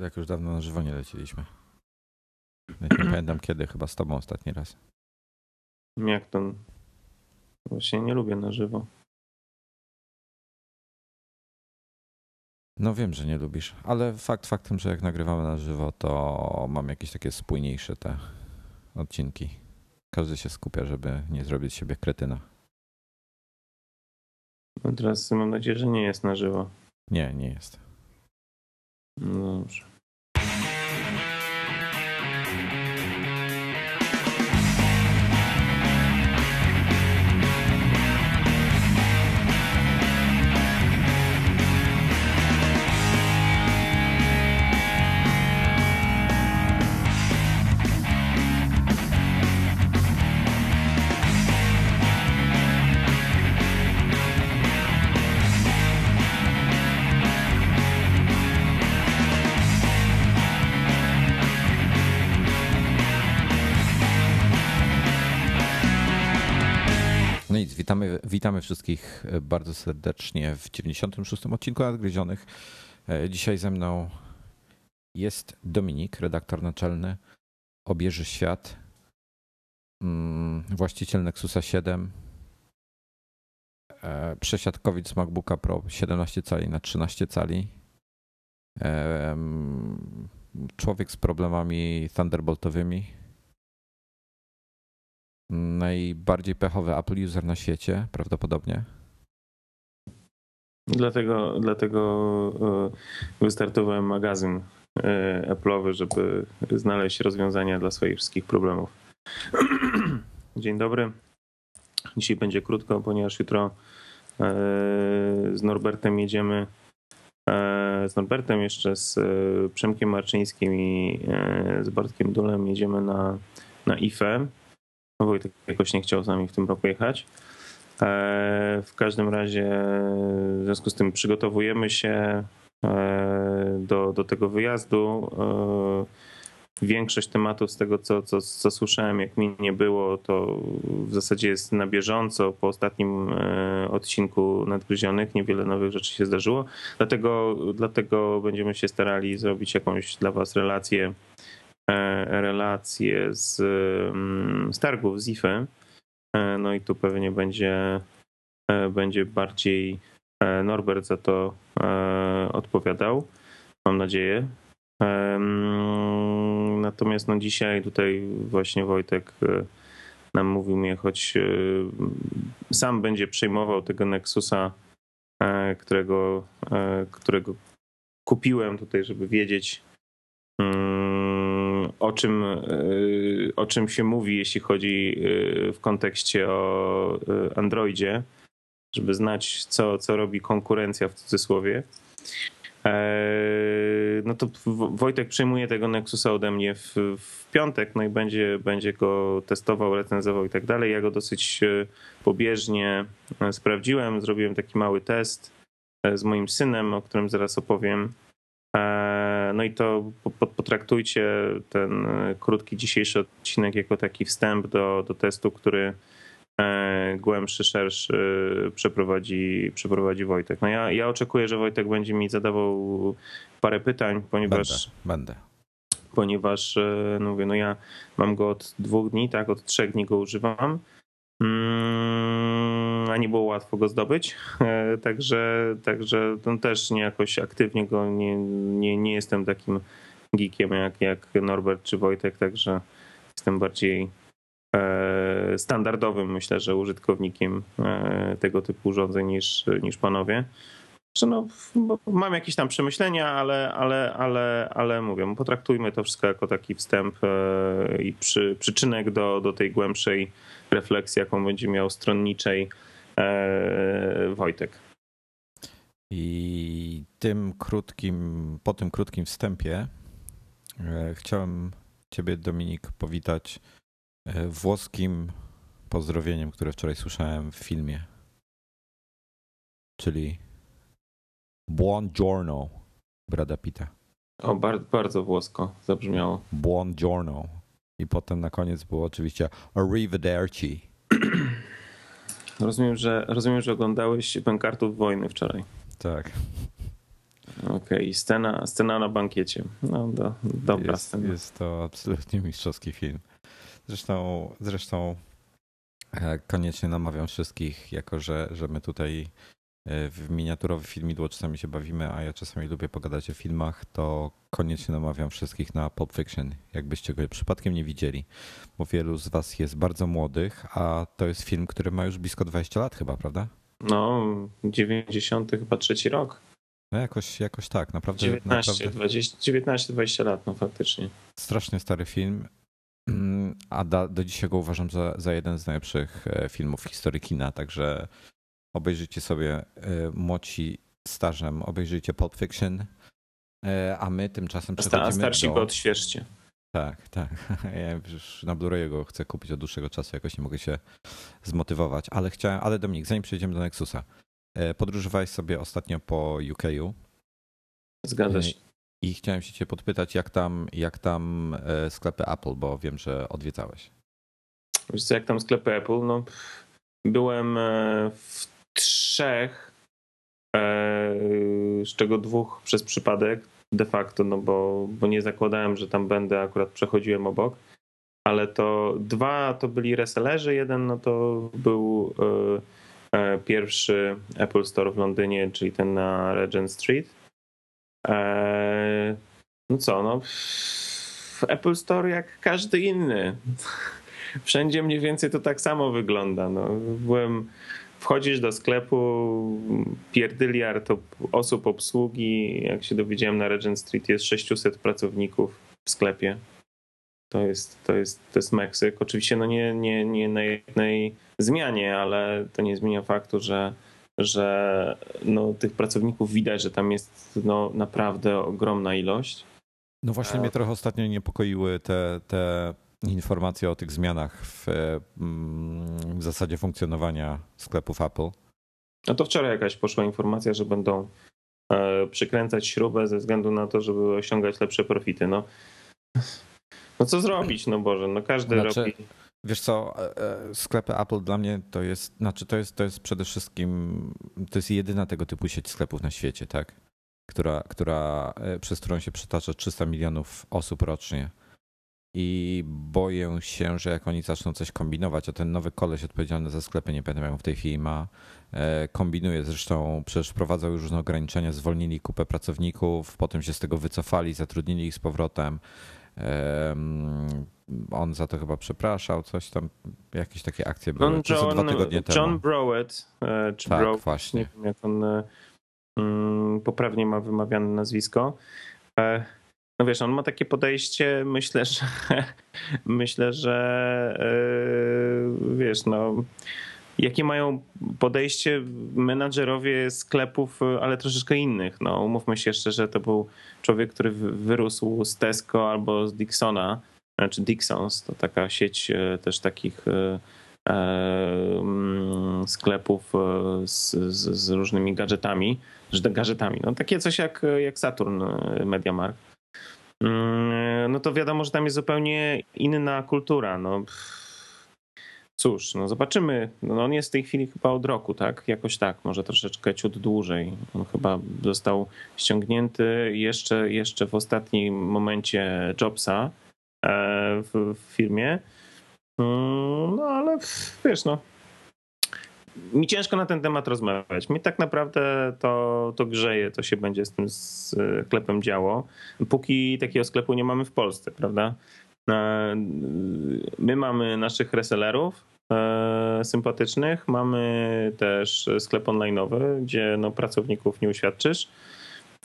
Jak już dawno na żywo nie leciliśmy. nie pamiętam kiedy, chyba z tobą ostatni raz. Jak to? Właśnie nie lubię na żywo. No wiem, że nie lubisz, ale fakt faktem, że jak nagrywamy na żywo, to mam jakieś takie spójniejsze te odcinki. Każdy się skupia, żeby nie zrobić z siebie kretyna. No teraz mam nadzieję, że nie jest na żywo. Nie, nie jest. No dobrze. Witamy, witamy wszystkich e, bardzo serdecznie w 96. odcinku Nadgryzionych. E, dzisiaj ze mną jest Dominik, redaktor naczelny Obieży Świat, mm, właściciel Nexusa 7, e, przesiadkowiec MacBooka Pro 17 cali na 13 cali, człowiek z problemami thunderboltowymi, najbardziej pechowy Apple user na świecie, prawdopodobnie. Dlatego, dlatego e, wystartowałem magazyn e, Apple'owy, żeby znaleźć rozwiązania dla swoich wszystkich problemów. Dzień dobry. Dzisiaj będzie krótko, ponieważ jutro e, z Norbertem jedziemy. Z Norbertem jeszcze z Przemkiem Marczyńskim i z Bartkiem Dulem jedziemy na, na IFE, no Wojtek jakoś nie chciał z nami w tym roku jechać. E, w każdym razie w związku z tym przygotowujemy się e, do, do tego wyjazdu. E, większość tematów z tego, co, co, co słyszałem, jak mi nie było, to w zasadzie jest na bieżąco. Po ostatnim odcinku Nadgryzionych niewiele nowych rzeczy się zdarzyło. Dlatego, dlatego będziemy się starali zrobić jakąś dla Was relację relacje z, mm, z targów, z IFE. E, no i tu pewnie będzie, e, będzie bardziej Norbert za to odpowiadał, mam nadzieję. Mm, natomiast no dzisiaj tutaj właśnie Wojtek nam mówił mnie, choć sam będzie przejmował tego Nexusa, którego, którego kupiłem tutaj, żeby wiedzieć, o czym, y, o czym się mówi, jeśli chodzi y, w kontekście o y, Androidzie, żeby znać, co, co robi konkurencja w cudzysłowie. E, no to Wojtek przejmuje tego Nexusa ode mnie w, w piątek, no i będzie, będzie go testował, recenzował i tak dalej. Ja go dosyć pobieżnie e, sprawdziłem, zrobiłem taki mały test e, z moim synem, o którym zaraz opowiem. No i to potraktujcie ten e, krótki dzisiejszy odcinek jako taki wstęp do, do testu, który e, głębszy, szerszy przeprowadzi, przeprowadzi Wojtek. No ja, ja oczekuję, że Wojtek będzie mi zadawał parę pytań, ponieważ. Będę. będę. Ponieważ, e, no mówię, no ja mam go od dwóch dni, tak, od trzech dni go używam. Mm, a nie było łatwo go zdobyć, także, także to też nie jakoś aktywnie go nie, nie, nie jestem takim geekiem jak, jak Norbert czy Wojtek, także jestem bardziej e, standardowym, myślę, że użytkownikiem e, tego typu urządzeń niż, niż panowie. Że no, mam jakieś tam przemyślenia, ale, ale, ale, ale mówię, potraktujmy to wszystko jako taki wstęp e, i przy, przyczynek do, do tej głębszej refleksji, jaką będzie miał stronniczej Wojtek. I tym krótkim, po tym krótkim wstępie E, chciałem Ciebie, Dominik, powitać e, włoskim pozdrowieniem, które wczoraj słyszałem w filmie. Czyli Buongiorno Brada Pitta. O, bardzo, bardzo włosko zabrzmiało. Buongiorno. I potem na koniec było oczywiście Arrivederci. rozumiem, że, rozumiem, że oglądałeś Pękartów Wojny wczoraj. Tak. Okej, okay. scena, scena na bankiecie. No, do, dobra jest, scena. Jest to absolutnie mistrzowski film. Zresztą, zresztą e, koniecznie namawiam wszystkich, jako że, że my tutaj w miniaturowy filmidło czasami się bawimy, a ja czasami lubię pogadać o filmach, to koniecznie namawiam wszystkich na Pulp Fiction, jakbyście go przypadkiem nie widzieli, bo wielu z was jest bardzo młodych, a to jest film, który ma już blisko 20 lat chyba, prawda? No, 90 chyba trzeci rok. No jakoś, jakoś tak, naprawdę. 19, naprawdę... 20, 19, 20 lat, no faktycznie. Strasznie stary film, mm, a da, do dzisiaj go uważam za, za jeden z najlepszych e, filmów historii kina, także obejrzyjcie sobie e, Moci starzem, obejrzyjcie Pulp Fiction, e, a my tymczasem przechodzimy A starsi do... go odświeżcie. Tak, tak. Ja już na Blu-rayu go chcę kupić od dłuższego czasu, jakoś nie mogę się zmotywować, ale chciałem, ale Dominik, zanim przejdziemy do Nexusa, podróżowałeś sobie ostatnio po UK'u. Zgadza się. I chciałem się cię podpytać, jak tam, jak tam sklepy Apple, bo wiem, że odwiedzałeś. Wiesz co, jak tam sklepy Apple? No, byłem w trzech, z czego dwóch przez przypadek de facto, no bo, bo nie zakładałem, że tam będę, akurat przechodziłem obok. Ale to dwa to byli resellerzy, jeden no to był pierwszy Apple Store w Londynie, czyli ten na Regent Street. No co, no Apple Store jak każdy inny. Wszędzie mniej więcej to tak samo wygląda. No, byłem, wchodzisz do sklepu, pierdyliard osób obsługi. Jak się dowiedziałem, na Regent Street jest 600 pracowników w sklepie. To jest, to jest, to jest Meksyk. Oczywiście no nie, nie, nie na jednej zmianie, ale to nie zmienia faktu, że, że no, tych pracowników widać, że tam jest no, naprawdę ogromna ilość. No właśnie mnie trochę ostatnio niepokoiły te, te informacje o tych zmianach w, mm, w zasadzie funkcjonowania sklepów Apple. No to wczoraj jakaś poszła informacja, że będą e, przykręcać śrubę ze względu na to, żeby osiągać lepsze profity. No, no co zrobić, no Boże, no każdy znaczy, robi... Wiesz co, e, e, sklepy Apple dla mnie to jest, znaczy to jest, to jest przede wszystkim, to jest jedyna tego typu sieć sklepów na świecie, tak? Która, która, przez którą się przetacza 300 milionów osób rocznie. I boję się, że jak oni zaczną coś kombinować, a ten nowy koleś odpowiedzialny za sklepy, nie pamiętam jak w tej chwili ma, kombinuje. Zresztą przecież wprowadzał już różne ograniczenia, zwolnili kupę pracowników, potem się z tego wycofali, zatrudnili ich z powrotem on za to chyba przepraszał, coś tam, jakieś takie akcje były. John, John, dwa tygodnie temu. John Browett, e, czy tak, właśnie. nie wiem jak on e, mm, poprawnie ma wymawiane nazwisko. No wiesz, on ma takie podejście, myślę, że myślę, że wiesz, no jakie mają podejście menadżerowie sklepów, ale troszeczkę innych. No, umówmy się jeszcze, że to był człowiek, który wyrósł z Tesco albo z Dixona, znaczy Dixons, to taka sieć e, też takich e, e, mm, sklepów z, z, z, różnymi gadżetami, gadżetami, no takie coś jak, jak Saturn Mediamarkt. Mm, no to wiadomo, że tam jest zupełnie inna kultura. No, Cóż, no zobaczymy. No on jest w tej chwili chyba od roku, tak? Jakoś tak, może troszeczkę ciut dłużej. On chyba został ściągnięty jeszcze, jeszcze w ostatnim momencie Jobsa e, w, firmie. Mm, no ale wiesz, no. Mi ciężko na ten temat rozmawiać. Mi tak naprawdę to, to grzeje, to się będzie z tym sklepem działo. Póki takiego sklepu nie mamy w Polsce, prawda? E, my mamy naszych resellerów e, sympatycznych, mamy też sklep online'owy, gdzie no, pracowników nie uświadczysz.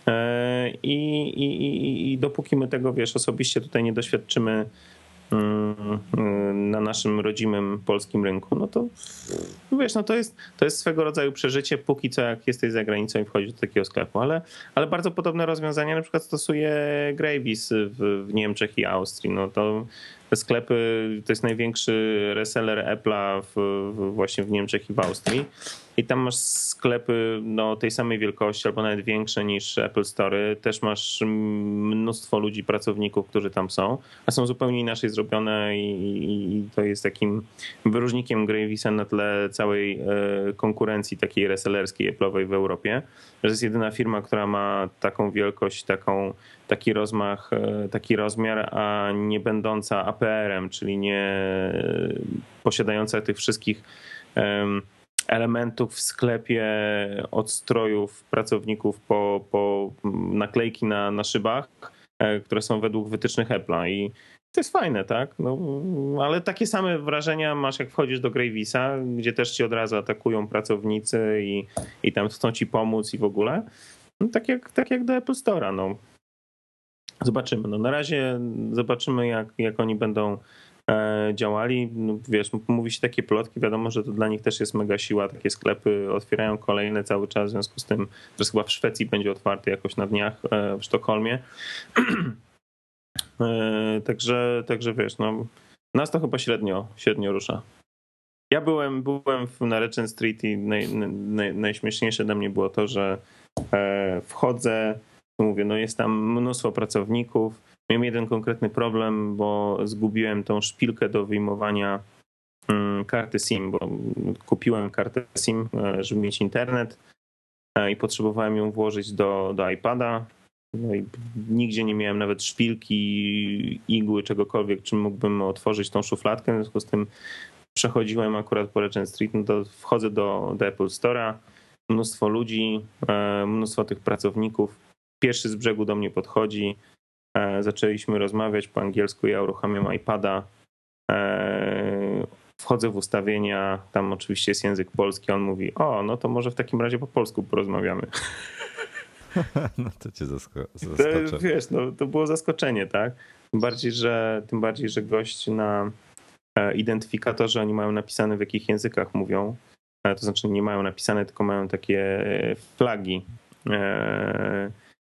E, I, i, I dopóki my tego, wiesz, osobiście tutaj nie doświadczymy na naszym rodzimym polskim rynku, no to wiesz, no to jest, to jest swego rodzaju przeżycie, póki co jak jesteś za granicą i wchodzisz do takiego sklepu, ale, ale bardzo podobne rozwiązania na przykład stosuje Gravis w, w Niemczech i Austrii, no to sklepy, to jest największy reseller Apple'a w, w, właśnie w Niemczech i w Austrii. I tam masz sklepy no, tej samej wielkości albo nawet większe niż Apple Store. Też masz mnóstwo ludzi, pracowników, którzy tam są, a są zupełnie inaczej zrobione i, i, i to jest takim wyróżnikiem Gravisa na tle całej e, konkurencji takiej resellerskiej Apple'owej w Europie, że jest jedyna firma, która ma taką wielkość, taką, taki rozmach, e, taki rozmiar, a nie będąca APR-em, czyli nie posiadająca tych wszystkich elementów w sklepie, od strojów pracowników po, po naklejki na, na szybach, e, które są według wytycznych Apple'a i to jest fajne, tak? No, ale takie same wrażenia masz, jak wchodzisz do Gravisa, gdzie też ci od razu atakują pracownicy i, i tam chcą ci pomóc i w ogóle. No, tak, jak, tak jak do Apple Store'a. No. Zobaczymy. No, na razie zobaczymy, jak, jak oni będą działali. No, wiesz, mówi się takie plotki, wiadomo, że to dla nich też jest mega siła. Takie sklepy otwierają kolejne cały czas, w związku z tym, że chyba w Szwecji będzie otwarty jakoś na dniach, e, w Sztokholmie. E, także, także wiesz, no, nas to chyba średnio, średnio rusza. Ja byłem, byłem na Regent Street i naj, naj, najśmieszniejsze dla mnie było to, że wchodzę, mówię, no jest tam mnóstwo pracowników, Miałem jeden konkretny problem, bo zgubiłem tą szpilkę do wyjmowania mm, karty SIM, bo kupiłem kartę SIM, e, żeby mieć internet e, i potrzebowałem ją włożyć do, do iPada. No i nigdzie nie miałem nawet szpilki, igły, czegokolwiek, czym mógłbym otworzyć tą szufladkę. W związku z tym przechodziłem akurat po Regent Street, no to wchodzę do, do Apple Store'a, mnóstwo ludzi, e, mnóstwo tych pracowników. Pierwszy z brzegu do mnie podchodzi, zaczęliśmy rozmawiać po angielsku, ja uruchamiam iPada, e, wchodzę w ustawienia, tam oczywiście jest język polski, on mówi, o, no to może w takim razie po polsku porozmawiamy. No to cię zaskoczę. To, wiesz, no, to było zaskoczenie, tak? Tym bardziej, że, tym bardziej, że gość na e, identyfikatorze oni mają napisane w jakich językach mówią. To znaczy nie mają napisane, tylko mają takie flagi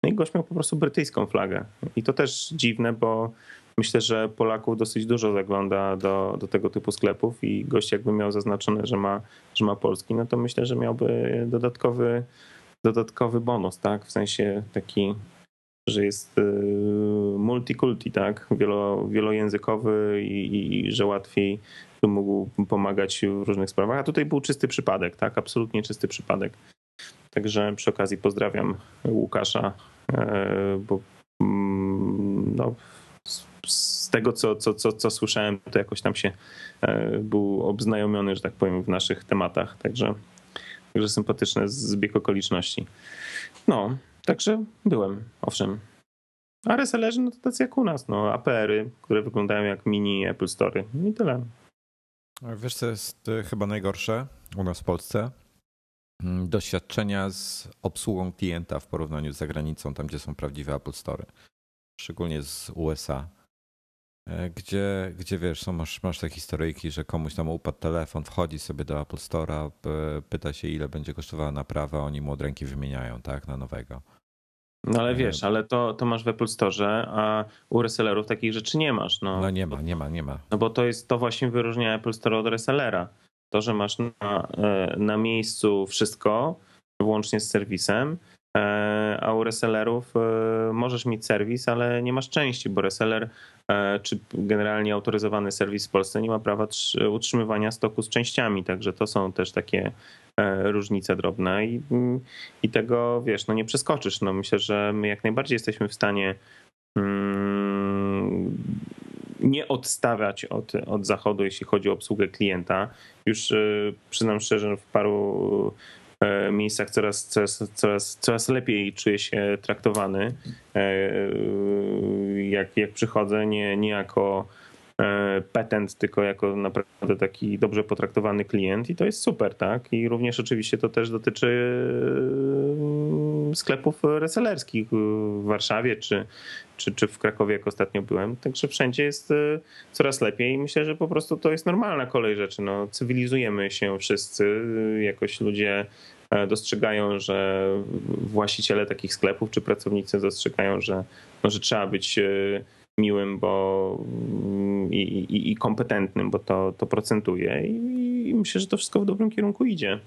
no i gość miał po prostu brytyjską flagę. I to też dziwne, bo myślę, że Polaków dosyć dużo zagląda do, do tego typu sklepów i gość jakby miał zaznaczone, że ma, że ma polski, no to myślę, że miałby dodatkowy, dodatkowy bonus, tak? W sensie taki, że jest y, multikulti, tak? Wielo, wielojęzykowy i, i że łatwiej mógł pomagać w różnych sprawach. A tutaj był czysty przypadek, tak? Absolutnie czysty przypadek. Także przy okazji pozdrawiam Łukasza, bo mm, no, z tego, co, co, co, co słyszałem, to jakoś tam się e, był obznajomiony, że tak powiem, w naszych tematach. Także, także sympatyczne zbieg okoliczności. No, także byłem, owszem. A resellerzy, no to tacy jak u nas, no, APR-y, które wyglądają jak mini Apple Story i tyle. Wiesz, co jest e, chyba najgorsze u nas w Polsce? Mm, doświadczenia z obsługą klienta w porównaniu z zagranicą, tam gdzie są prawdziwe Apple Store, szczególnie z USA, e, gdzie, gdzie wiesz, są, masz, masz te historyjki, że komuś tam upadł telefon, wchodzi sobie do Apple Store'a, pyta się ile będzie kosztowała naprawa, oni mu od ręki wymieniają, tak, na nowego. No ale wiesz, ale to, to masz w Apple Store, a u resellerów takich rzeczy nie masz. No, no nie ma, nie ma, nie ma. No bo to jest, to właśnie wyróżnia Apple Store od resellera to, że masz na, e, na miejscu wszystko, włącznie z serwisem, e, a u resellerów e, możesz mieć serwis, ale nie masz części, bo reseller czy generalnie autoryzowany serwis w Polsce nie ma prawa utrzymywania stoku z częściami, także to są też takie różnice drobne i, i tego, wiesz, no nie przeskoczysz. No myślę, że my jak najbardziej jesteśmy w stanie mm, nie odstawiać od, od zachodu, jeśli chodzi o obsługę klienta. Już e, przyznam szczerze, w paru e, miejscach coraz, coraz, coraz, coraz lepiej czuję się traktowany. E, jak, jak przychodzę, nie, nie jako petent, tylko jako naprawdę taki dobrze potraktowany klient i to jest super, tak? I również oczywiście to też dotyczy sklepów resellerskich w Warszawie czy, czy, czy w Krakowie, jak ostatnio byłem. Także wszędzie jest y, coraz lepiej i myślę, że po prostu to jest normalna kolej rzeczy. No, cywilizujemy się wszyscy, y, jakoś ludzie e, dostrzegają, że właściciele takich sklepów czy pracownicy dostrzegają, że, no, że trzeba być y, miłym, bo mm, i, i, i kompetentnym, bo to, to procentuje i, i myślę, że to wszystko w dobrym kierunku idzie.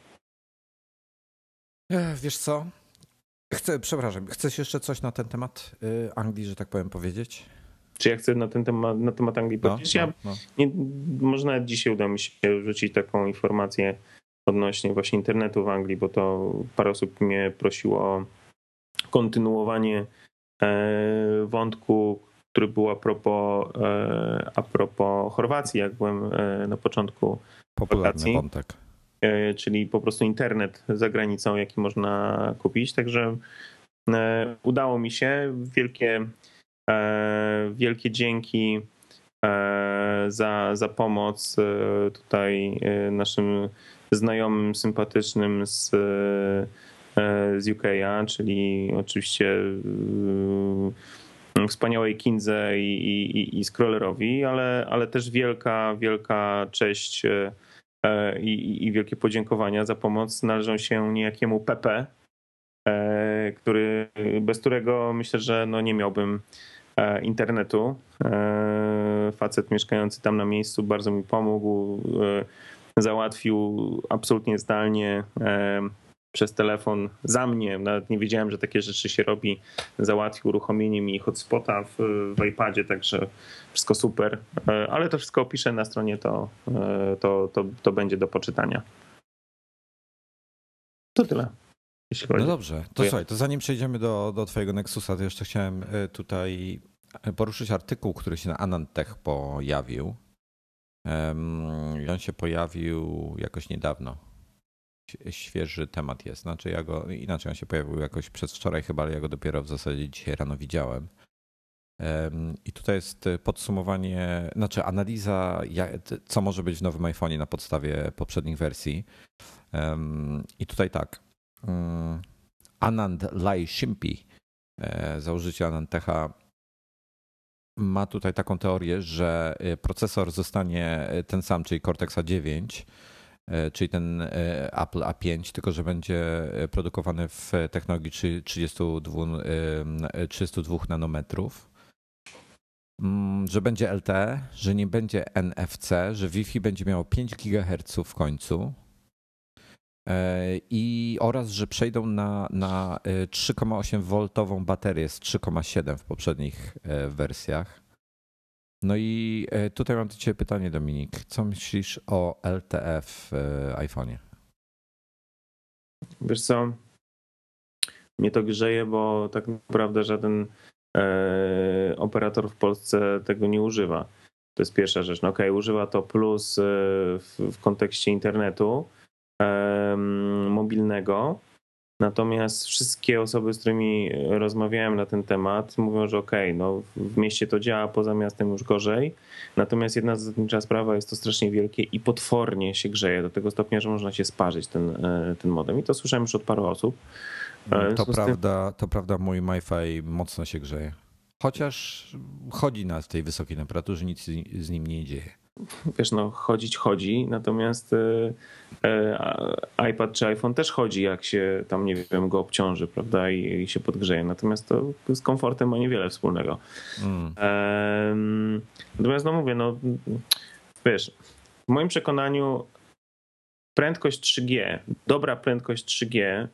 Wiesz co? Chcę, przepraszam, chcesz jeszcze coś na ten temat y, Anglii, że tak powiem, powiedzieć? Czy ja chcę na ten temat, na temat Anglii no, powiedzieć? Ja, no, no. Nie, może nawet dzisiaj uda mi się rzucić taką informację odnośnie właśnie internetu w Anglii, bo to parę osób mnie prosiło o kontynuowanie e, wątku, który był a propos, e, a propos Chorwacji, jak byłem e, na początku Popularny wakacji. wątek. Czyli po prostu internet za granicą, jaki można kupić. Także udało mi się. Wielkie, wielkie dzięki za, za pomoc tutaj naszym znajomym, sympatycznym z, e, z UK'a, czyli oczywiście e, wspaniałej Kindze i, i, i Scrollerowi, ale, ale też wielka, wielka cześć e, i, i wielkie podziękowania za pomoc należą się niejakiemu Pepe, który, bez którego myślę, że no nie miałbym internetu. Facet mieszkający tam na miejscu bardzo mi pomógł załatwił absolutnie zdalnie przez telefon za mnie, nawet nie wiedziałem, że takie rzeczy się robi, załatwił uruchomienie mi hotspota w, w iPadzie, także wszystko super, e, ale to wszystko opiszę na stronie, to, e, to, to, to będzie do poczytania. To tyle. No dobrze, to słuchaj, to zanim przejdziemy do, do twojego Nexusa, to jeszcze chciałem e, tutaj poruszyć artykuł, który się na Anantech pojawił. I on się pojawił jakoś niedawno. Świeży temat jest. Znaczy ja go, inaczej on się pojawił jakoś przez wczoraj chyba, ale ja go dopiero w zasadzie dzisiaj rano widziałem. I tutaj jest podsumowanie, znaczy analiza, co może być w nowym iPhone'ie na podstawie poprzednich wersji. I tutaj tak. Mm, Anand Lai Shimpi, e, założyciel Anantecha, ma tutaj taką teorię, że y, procesor zostanie y, ten sam, czyli Cortex A9, y, czyli ten Apple A5, tylko że będzie produkowany w technologii 32, 32 nanometrów. Mm, że będzie LTE, że nie będzie NFC, że Wi-Fi będzie miało 5 GHz w końcu, i oraz, że przejdą na, na 3,8V baterię z 3,7 w poprzednich e, wersjach. No i e, tutaj mam do Ciebie pytanie, Dominik. Co myślisz o LTE w e, iPhone'ie? Wiesz co? Mnie to grzeje, bo tak naprawdę żaden e, operator w Polsce tego nie używa. To jest pierwsza rzecz. No okej, okay, używa to plus w, w kontekście internetu, mobilnego. Natomiast wszystkie osoby, z którymi rozmawiałem na ten temat, mówią, że okej, okay, no w mieście to działa, poza miastem już gorzej. Natomiast jedna zasadnicza sprawa jest to strasznie wielkie i potwornie się grzeje do tego stopnia, że można się sparzyć ten, e, ten modem. I to słyszałem już od paru osób. E, to prawda, to prawda, mój MiFi mocno się grzeje. Chociaż chodzi na tej wysokiej temperaturze, nic z nim nie dzieje wiesz, no chodzić chodzi, natomiast e, e, iPad czy iPhone też chodzi, jak się tam, nie wiem, go obciąży, prawda, i, i się podgrzeje. Natomiast to z komfortem ma niewiele wspólnego. Mm. Natomiast, no mówię, no wiesz, w moim przekonaniu prędkość 3G, dobra prędkość 3G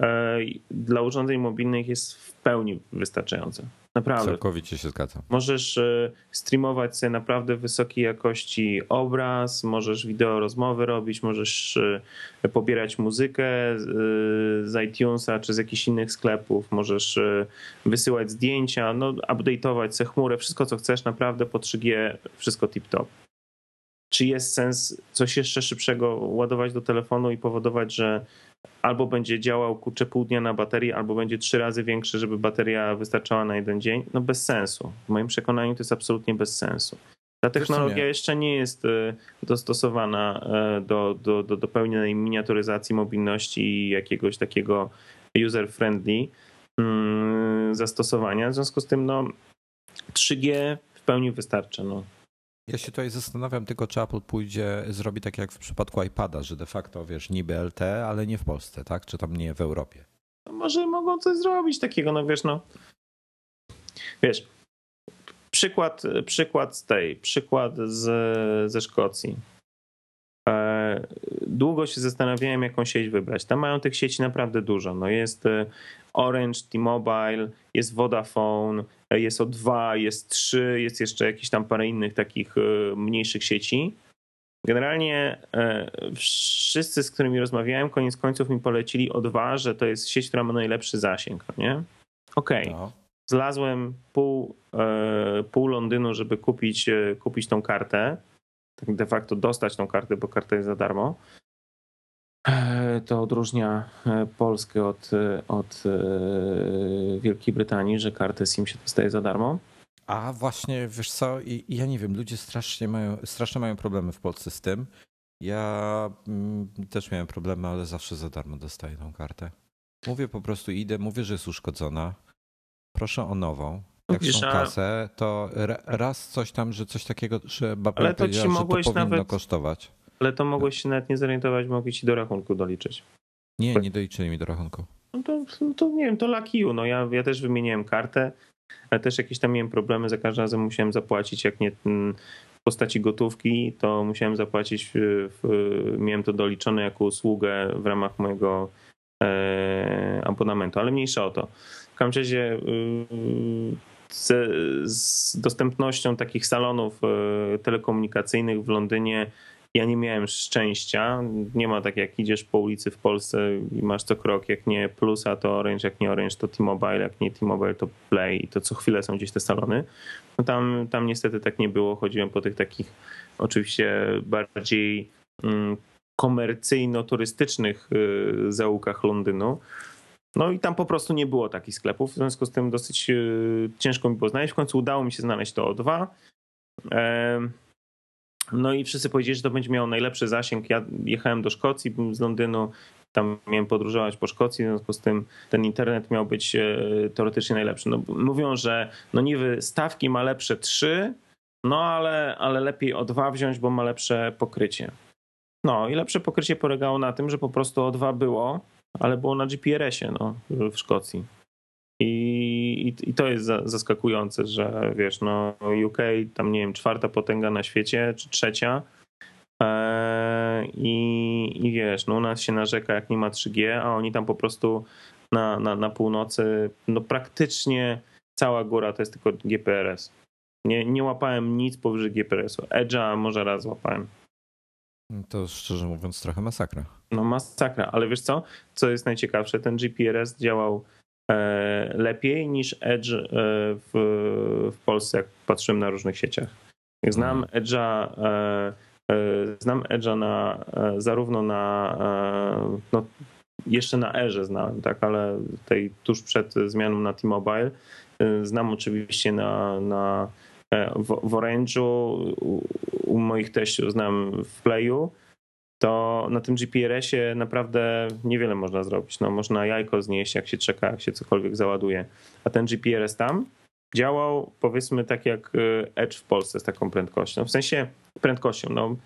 e, dla urządzeń mobilnych jest w pełni wystająca. Naprawdę. Całkowicie się zgadzam. Możesz e, streamować sobie naprawdę wysokiej jakości obraz, możesz wideo rozmowy robić, możesz e, pobierać muzykę e, z iTunesa czy z jakichś innych sklepów, możesz wysyłać zdjęcia, no, update'ować sobie chmurę, wszystko co chcesz, naprawdę po 3G, wszystko tip-top. Czy jest sens coś jeszcze szybszego ładować do telefonu i powodować, że albo będzie działał kurczę pół dnia na baterii, albo będzie trzy razy większy, żeby bateria wystarczała na jeden dzień, no bez sensu. W moim przekonaniu to jest absolutnie bez sensu. Ta technologia jeszcze nie jest e, dostosowana e, do, do, do, do pełnej miniaturyzacji mobilności i jakiegoś takiego user-friendly mm, zastosowania. W związku z tym no, 3G w pełni wystarcza. No. Ja się tutaj zastanawiam tylko, czy Apple pójdzie, zrobi tak jak w przypadku iPada, że de facto, wiesz, niby LTE, ale nie w Polsce, tak? Czy tam nie w Europie? No może mogą coś zrobić takiego, no wiesz, no. Wiesz, przykład, przykład z tej, przykład z, ze Szkocji. E, długo się zastanawiałem, jaką sieć wybrać. Tam mają tych sieci naprawdę dużo. No jest e, Orange, T-Mobile, jest Vodafone, e, jest O2, jest 3, jest jeszcze jakieś tam parę innych takich mniejszych sieci. Generalnie wszyscy, z którymi rozmawiałem, koniec końców mi polecili O2, że to jest sieć, która ma najlepszy zasięg, no nie? Okej. Okay. No. Zlazłem pół, pół Londynu, żeby kupić, kupić tą kartę tak de facto dostać tą kartę, bo karta jest za darmo. E, to odróżnia e, Polskę od, e, od Wielkiej Brytanii, że kartę SIM się dostaje za darmo. A właśnie, wiesz co, I, ja nie wiem, ludzie strasznie mają, strasznie mają problemy w Polsce z tym. Ja mm, też miałem problemy, ale zawsze za darmo dostaję tą kartę. Mówię po prostu, idę, mówię, że jest uszkodzona. Proszę o nową jak Wiesz, są kasę, to raz coś tam, że coś takiego, że babka ale to ci mogłeś to powinno nawet, kosztować. Ale to mogłeś się nawet nie zorientować, mogli ci do rachunku doliczyć. Nie, nie doliczyli mi do rachunku. No to, to nie wiem, to lucky you. No ja, ja też wymieniłem kartę, ale też jakieś tam miałem problemy, za każdym razem musiałem zapłacić, jak nie mm, w postaci gotówki, to musiałem zapłacić, w, w, miałem to doliczone jako usługę w ramach mojego e, abonamentu, ale mniejsza o to. W każdym razie y, z, z dostępnością takich salonów e, telekomunikacyjnych w Londynie ja nie miałem szczęścia. Nie ma tak jak idziesz po ulicy w Polsce i masz co krok, jak nie Plusa to Orange, jak nie Orange to T-Mobile, jak nie T-Mobile to Play i to co chwilę są gdzieś te salony. No tam, tam niestety tak nie było. Chodziłem po tych takich oczywiście bardziej mm, komercyjno-turystycznych y, zaułkach Londynu. No i tam po prostu nie było takich sklepów, w związku z tym dosyć e, ciężko mi było znaleźć. W końcu udało mi się znaleźć to O2. No i wszyscy powiedzieli, że to będzie miało najlepszy zasięg. Ja jechałem do Szkocji z Londynu, tam miałem podróżować po Szkocji, w związku z tym ten internet miał być e, teoretycznie najlepszy. No, mówią, że no niby stawki ma lepsze 3, no ale, ale lepiej O2 wziąć, bo ma lepsze pokrycie. No i lepsze pokrycie polegało na tym, że po prostu O2 było ale było na GPRS-ie no, w Szkocji. I, i, I, to jest zaskakujące, że wiesz, no UK, tam nie wiem, czwarta potęga na świecie, czy trzecia. Eee, i, I wiesz, no u nas się narzeka, jak nie ma 3G, a oni tam po prostu na, na, na północy, no praktycznie cała góra to jest tylko GPRS. Nie, nie łapałem nic powyżej GPRS-u. Edge'a może raz łapałem. To szczerze mówiąc trochę masakra. No masakra, ale wiesz co? Co jest najciekawsze? Ten GPRS działał e, lepiej niż Edge e, w, w Polsce, jak patrzyłem na różnych sieciach. Znam mhm. Edge'a e, znam Edge'a na, zarówno na no, jeszcze na Erze znałem, tak, ale tej tuż przed zmianą na T-Mobile znam oczywiście na, na w, w Orange'u, u, u moich teściów znam w Playu, to na tym GPRS-ie naprawdę niewiele można zrobić. No, można jajko znieść, jak się czeka, jak się cokolwiek załaduje. A ten GPRS tam działał powiedzmy tak jak y, Edge w Polsce z taką prędkością. W sensie prędkością, no.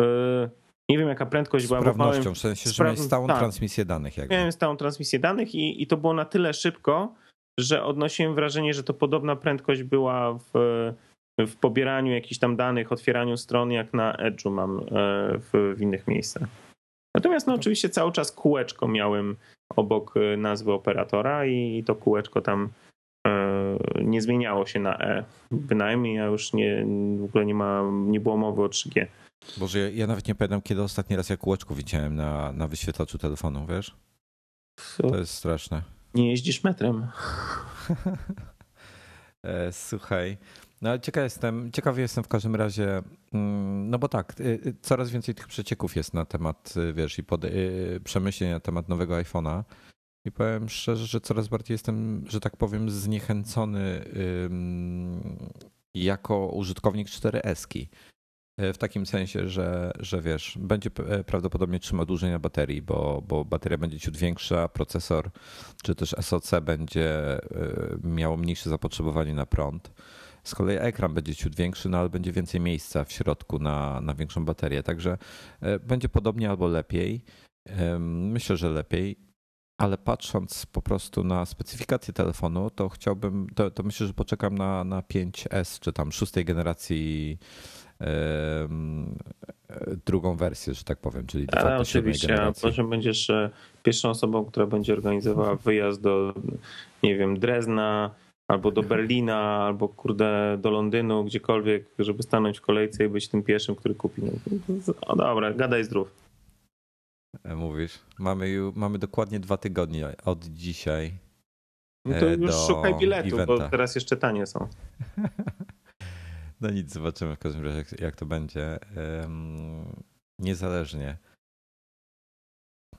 Y, nie wiem jaka prędkość była. Sprawnością, w sensie, że miałeś stałą tak, transmisję danych. Jakby. Miałem stałą transmisję danych i, i to było na tyle szybko, że odnosiłem wrażenie, że to podobna prędkość była w, w pobieraniu jakichś tam danych, otwieraniu stron, jak na Edge'u mam e, w, w innych miejscach. Natomiast no, oczywiście cały czas kółeczko miałem obok e, nazwy operatora i to kółeczko tam e, nie zmieniało się na E. Bynajmniej ja już nie, w ogóle nie, ma, nie było mowy o 3G. Boże, ja, ja nawet nie pamiętam, kiedy ostatni raz ja kółeczko widziałem na, na wyświetlaczu telefonu, wiesz? To jest straszne. Nie jeździsz metrem. E, słuchaj, no ciekaw jestem, ciekawy jestem w każdym razie, mm, no bo tak, y, y, coraz więcej tych przecieków jest na temat, y, wiesz, i pod, przemyśleń na temat nowego iPhone'a. I powiem szczerze, że coraz bardziej jestem, że tak powiem, zniechęcony jako użytkownik 4S. E, w takim sensie, że, że wiesz, będzie e, prawdopodobnie trzymał dłużej na baterii, bo, bo bateria będzie ciut większa, procesor czy też SoC będzie e, miało mniejsze zapotrzebowanie na prąd. Z kolei ekran będzie ciut większy, no ale będzie więcej miejsca w środku na, na większą baterię. Także będzie podobnie albo lepiej. Myślę, że lepiej. ale patrząc po prostu na specyfikację telefonu, to chciałbym, to, to myślę, że poczekam na, na 5S, czy tam szóstej generacji drugą wersję, że tak powiem, czyli de facto Oczywiście, a może będziesz e, pierwszą osobą, która będzie organizowała wyjazd do, nie wiem, Drezna, albo do Berlina, albo kurde do Londynu, gdziekolwiek, żeby stanąć w kolejce i być tym pierwszym, który kupi. No, o dobra, gadaj zdrów. E, mówisz, mamy, mamy dokładnie dwa tygodnie od dzisiaj. No to już szukaj biletu, eventa. bo teraz jeszcze tanie są. No nic, zobaczymy w każdym razie, jak, to będzie. Niezależnie.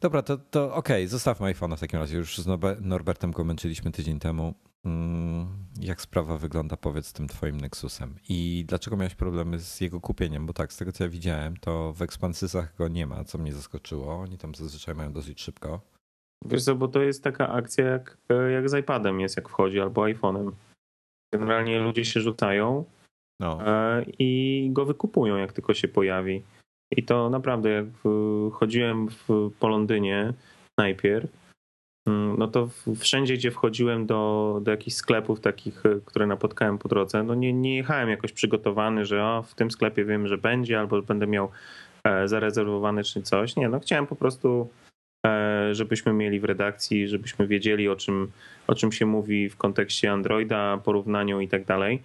Dobra, to, to okej, okay, zostawmy iPhone'a w takim razie. Już z Norbertem komenczyliśmy tydzień temu. Mm, jak sprawa wygląda, powiedz, z tym twoim Nexusem? I dlaczego miałeś problemy z jego kupieniem? Bo tak, z tego co ja widziałem, to w ekspansysach go nie ma, co mnie zaskoczyło. Oni tam zazwyczaj mają dosyć szybko. Wiesz co, bo to jest taka akcja jak, jak z iPadem jest, jak wchodzi, albo iPhone'em. Generalnie ludzie się rzucają no. E, i go wykupują, jak tylko się pojawi. I to naprawdę, jak chodziłem w, po Londynie najpierw, mm, no to wszędzie, gdzie wchodziłem do, do jakichś sklepów takich, e, które napotkałem po drodze, no nie, nie jechałem jakoś przygotowany, że o, w tym sklepie wiem, że będzie, albo będę miał e, zarezerwowane czy coś. Nie, no chciałem po prostu, żebyśmy mieli w redakcji, żebyśmy wiedzieli o czym, o czym się mówi w kontekście Androida, porównaniu i tak dalej.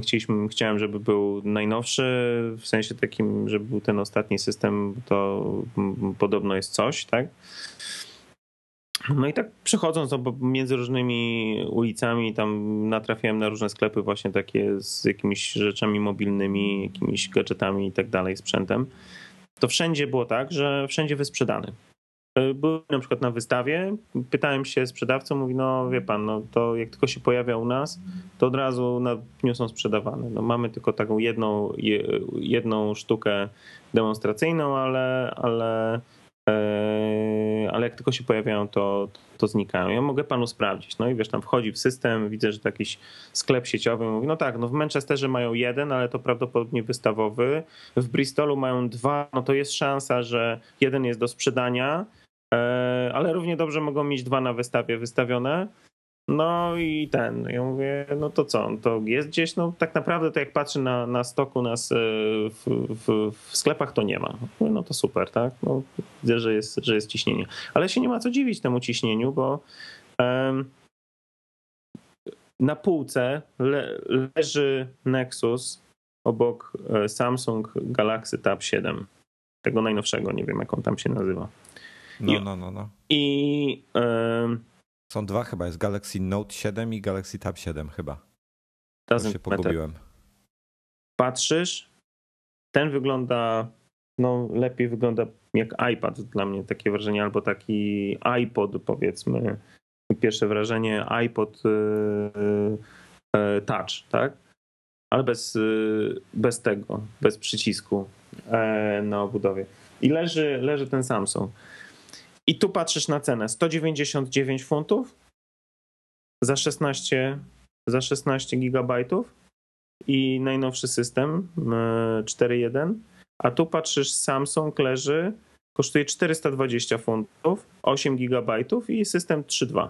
Chcieliśmy, chciałem, żeby był najnowszy, w sensie takim, żeby był ten ostatni system, to podobno jest coś, tak? No i tak przechodząc między różnymi ulicami, tam natrafiałem na różne sklepy właśnie takie z jakimiś rzeczami mobilnymi, jakimiś gadżetami i tak dalej, sprzętem. To wszędzie było tak, że wszędzie wysprzedany. E, byłem na przykład na wystawie, pytałem się sprzedawcą, mówi, no wie pan, no to jak tylko się pojawia u nas, to od razu na dniu są sprzedawane. No mamy tylko taką jedną, jedną sztukę demonstracyjną, ale, ale, e, ale jak tylko się pojawiają, to, to znikają. Ja mogę panu sprawdzić. No i wiesz, tam wchodzi w system, widzę, że to jakiś sklep sieciowy. Mówi, no tak, no w Manchesterze mają jeden, ale to prawdopodobnie wystawowy. W Bristolu mają dwa, no to jest szansa, że jeden jest do sprzedania, ale równie dobrze mogą mieć dwa na wystawie wystawione. No i ten, ja mówię, no to co, to jest gdzieś, no tak naprawdę to jak patrzę na, na stoku nas e, w, w, w sklepach, to nie ma. No to super, tak? No, widzę, że jest, że jest ciśnienie. Ale się nie ma co dziwić temu ciśnieniu, bo um, na półce le, leży Nexus obok e, Samsung Galaxy Tab 7. Tego najnowszego, nie wiem jak on tam się nazywa. No, no, no, no. I. Są dwa chyba, jest Galaxy Note 7 i Galaxy Tab 7 chyba. To się pogubiłem. Patrzysz, ten wygląda, no lepiej wygląda jak iPad dla mnie, takie wrażenie, albo taki iPod powiedzmy. Pierwsze wrażenie iPod yy, yy, Touch, tak? Ale bez, yy, bez tego, bez przycisku e, na obudowie. I leży, leży ten Samsung. I tu patrzysz na cenę 199 funtów za 16, za 16 gigabajtów i najnowszy system 4.1. E, A tu patrzysz, Samsung leży, kosztuje 420 funtów, 8 gigabajtów i system 3.2.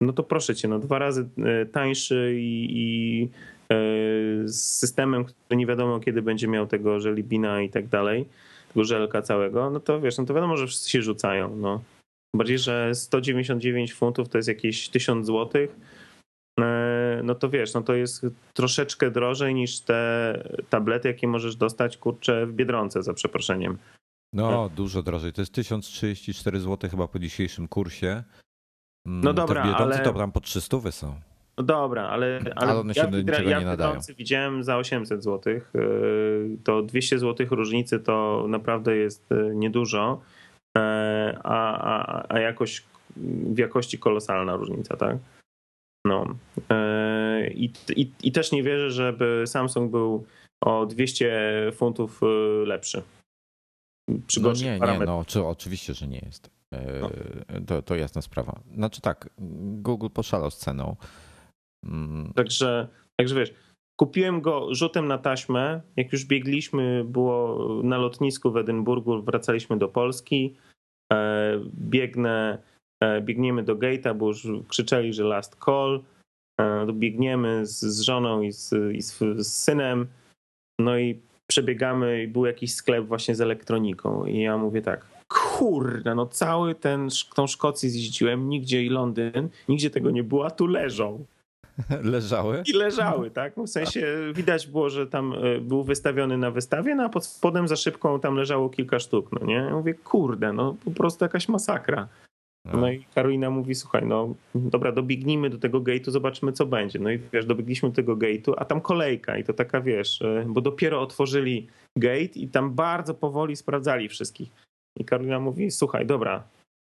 No to proszę cię, no dwa razy e, tańszy i, i e, z systemem, który nie wiadomo kiedy będzie miał tego żelibina i tak dalej żelka całego, no to wiesz, no to wiadomo, że wszyscy się rzucają. No. Bardziej, że 199 funtów to jest jakieś 1000 złotych, e, no to wiesz, no to jest troszeczkę drożej niż te tablety, jakie możesz dostać, kurczę, w Biedronce, za przeproszeniem. No, dużo drożej. To jest 1034 zł chyba po dzisiejszym kursie. Mm, no dobra, w Biedronce ale... to tam po 300 są. No dobra, ale, ale, ale one się ja, do niczego ja nie nadają. widziałem za 800 zł. Y, to 200 zł różnicy to naprawdę jest y, niedużo, y, a, a, a jakoś w jakości kolosalna różnica, tak? No. I, i, I też nie wierzę, żeby Samsung był o 200 funtów lepszy. Przy no nie, nie, no czy, oczywiście, że nie jest. No. To, to jasna sprawa. Znaczy tak, Google poszalał z ceną. Mm. Także, także wiesz, kupiłem go rzutem na taśmę. Jak już biegliśmy, było na lotnisku w Edynburgu, wracaliśmy do Polski. Biegnę, biegniemy do gate'a, bo już krzyczeli, że last call. Biegniemy z, z żoną i, z, i z, z synem. No i przebiegamy i był jakiś sklep właśnie z elektroniką. I ja mówię tak, kurde, no cały ten, tą Szkocję zjeździłem, nigdzie i Londyn, nigdzie tego nie było, a tu leżą. Leżały? I leżały, tak? No w sensie widać było, że tam e, był wystawiony na wystawie, no a pod spodem za szybką tam leżało kilka sztuk, no nie? Ja mówię, kurde, no po prostu jakaś masakra. No. no i Karolina mówi, słuchaj, no dobra, dobiegnijmy do tego gate'u, zobaczymy co będzie. No i wiesz, dobiegliśmy do tego gate'u, a tam kolejka i to taka, wiesz, e, bo dopiero otworzyli gate i tam bardzo powoli sprawdzali wszystkich. I Karolina mówi, słuchaj, dobra,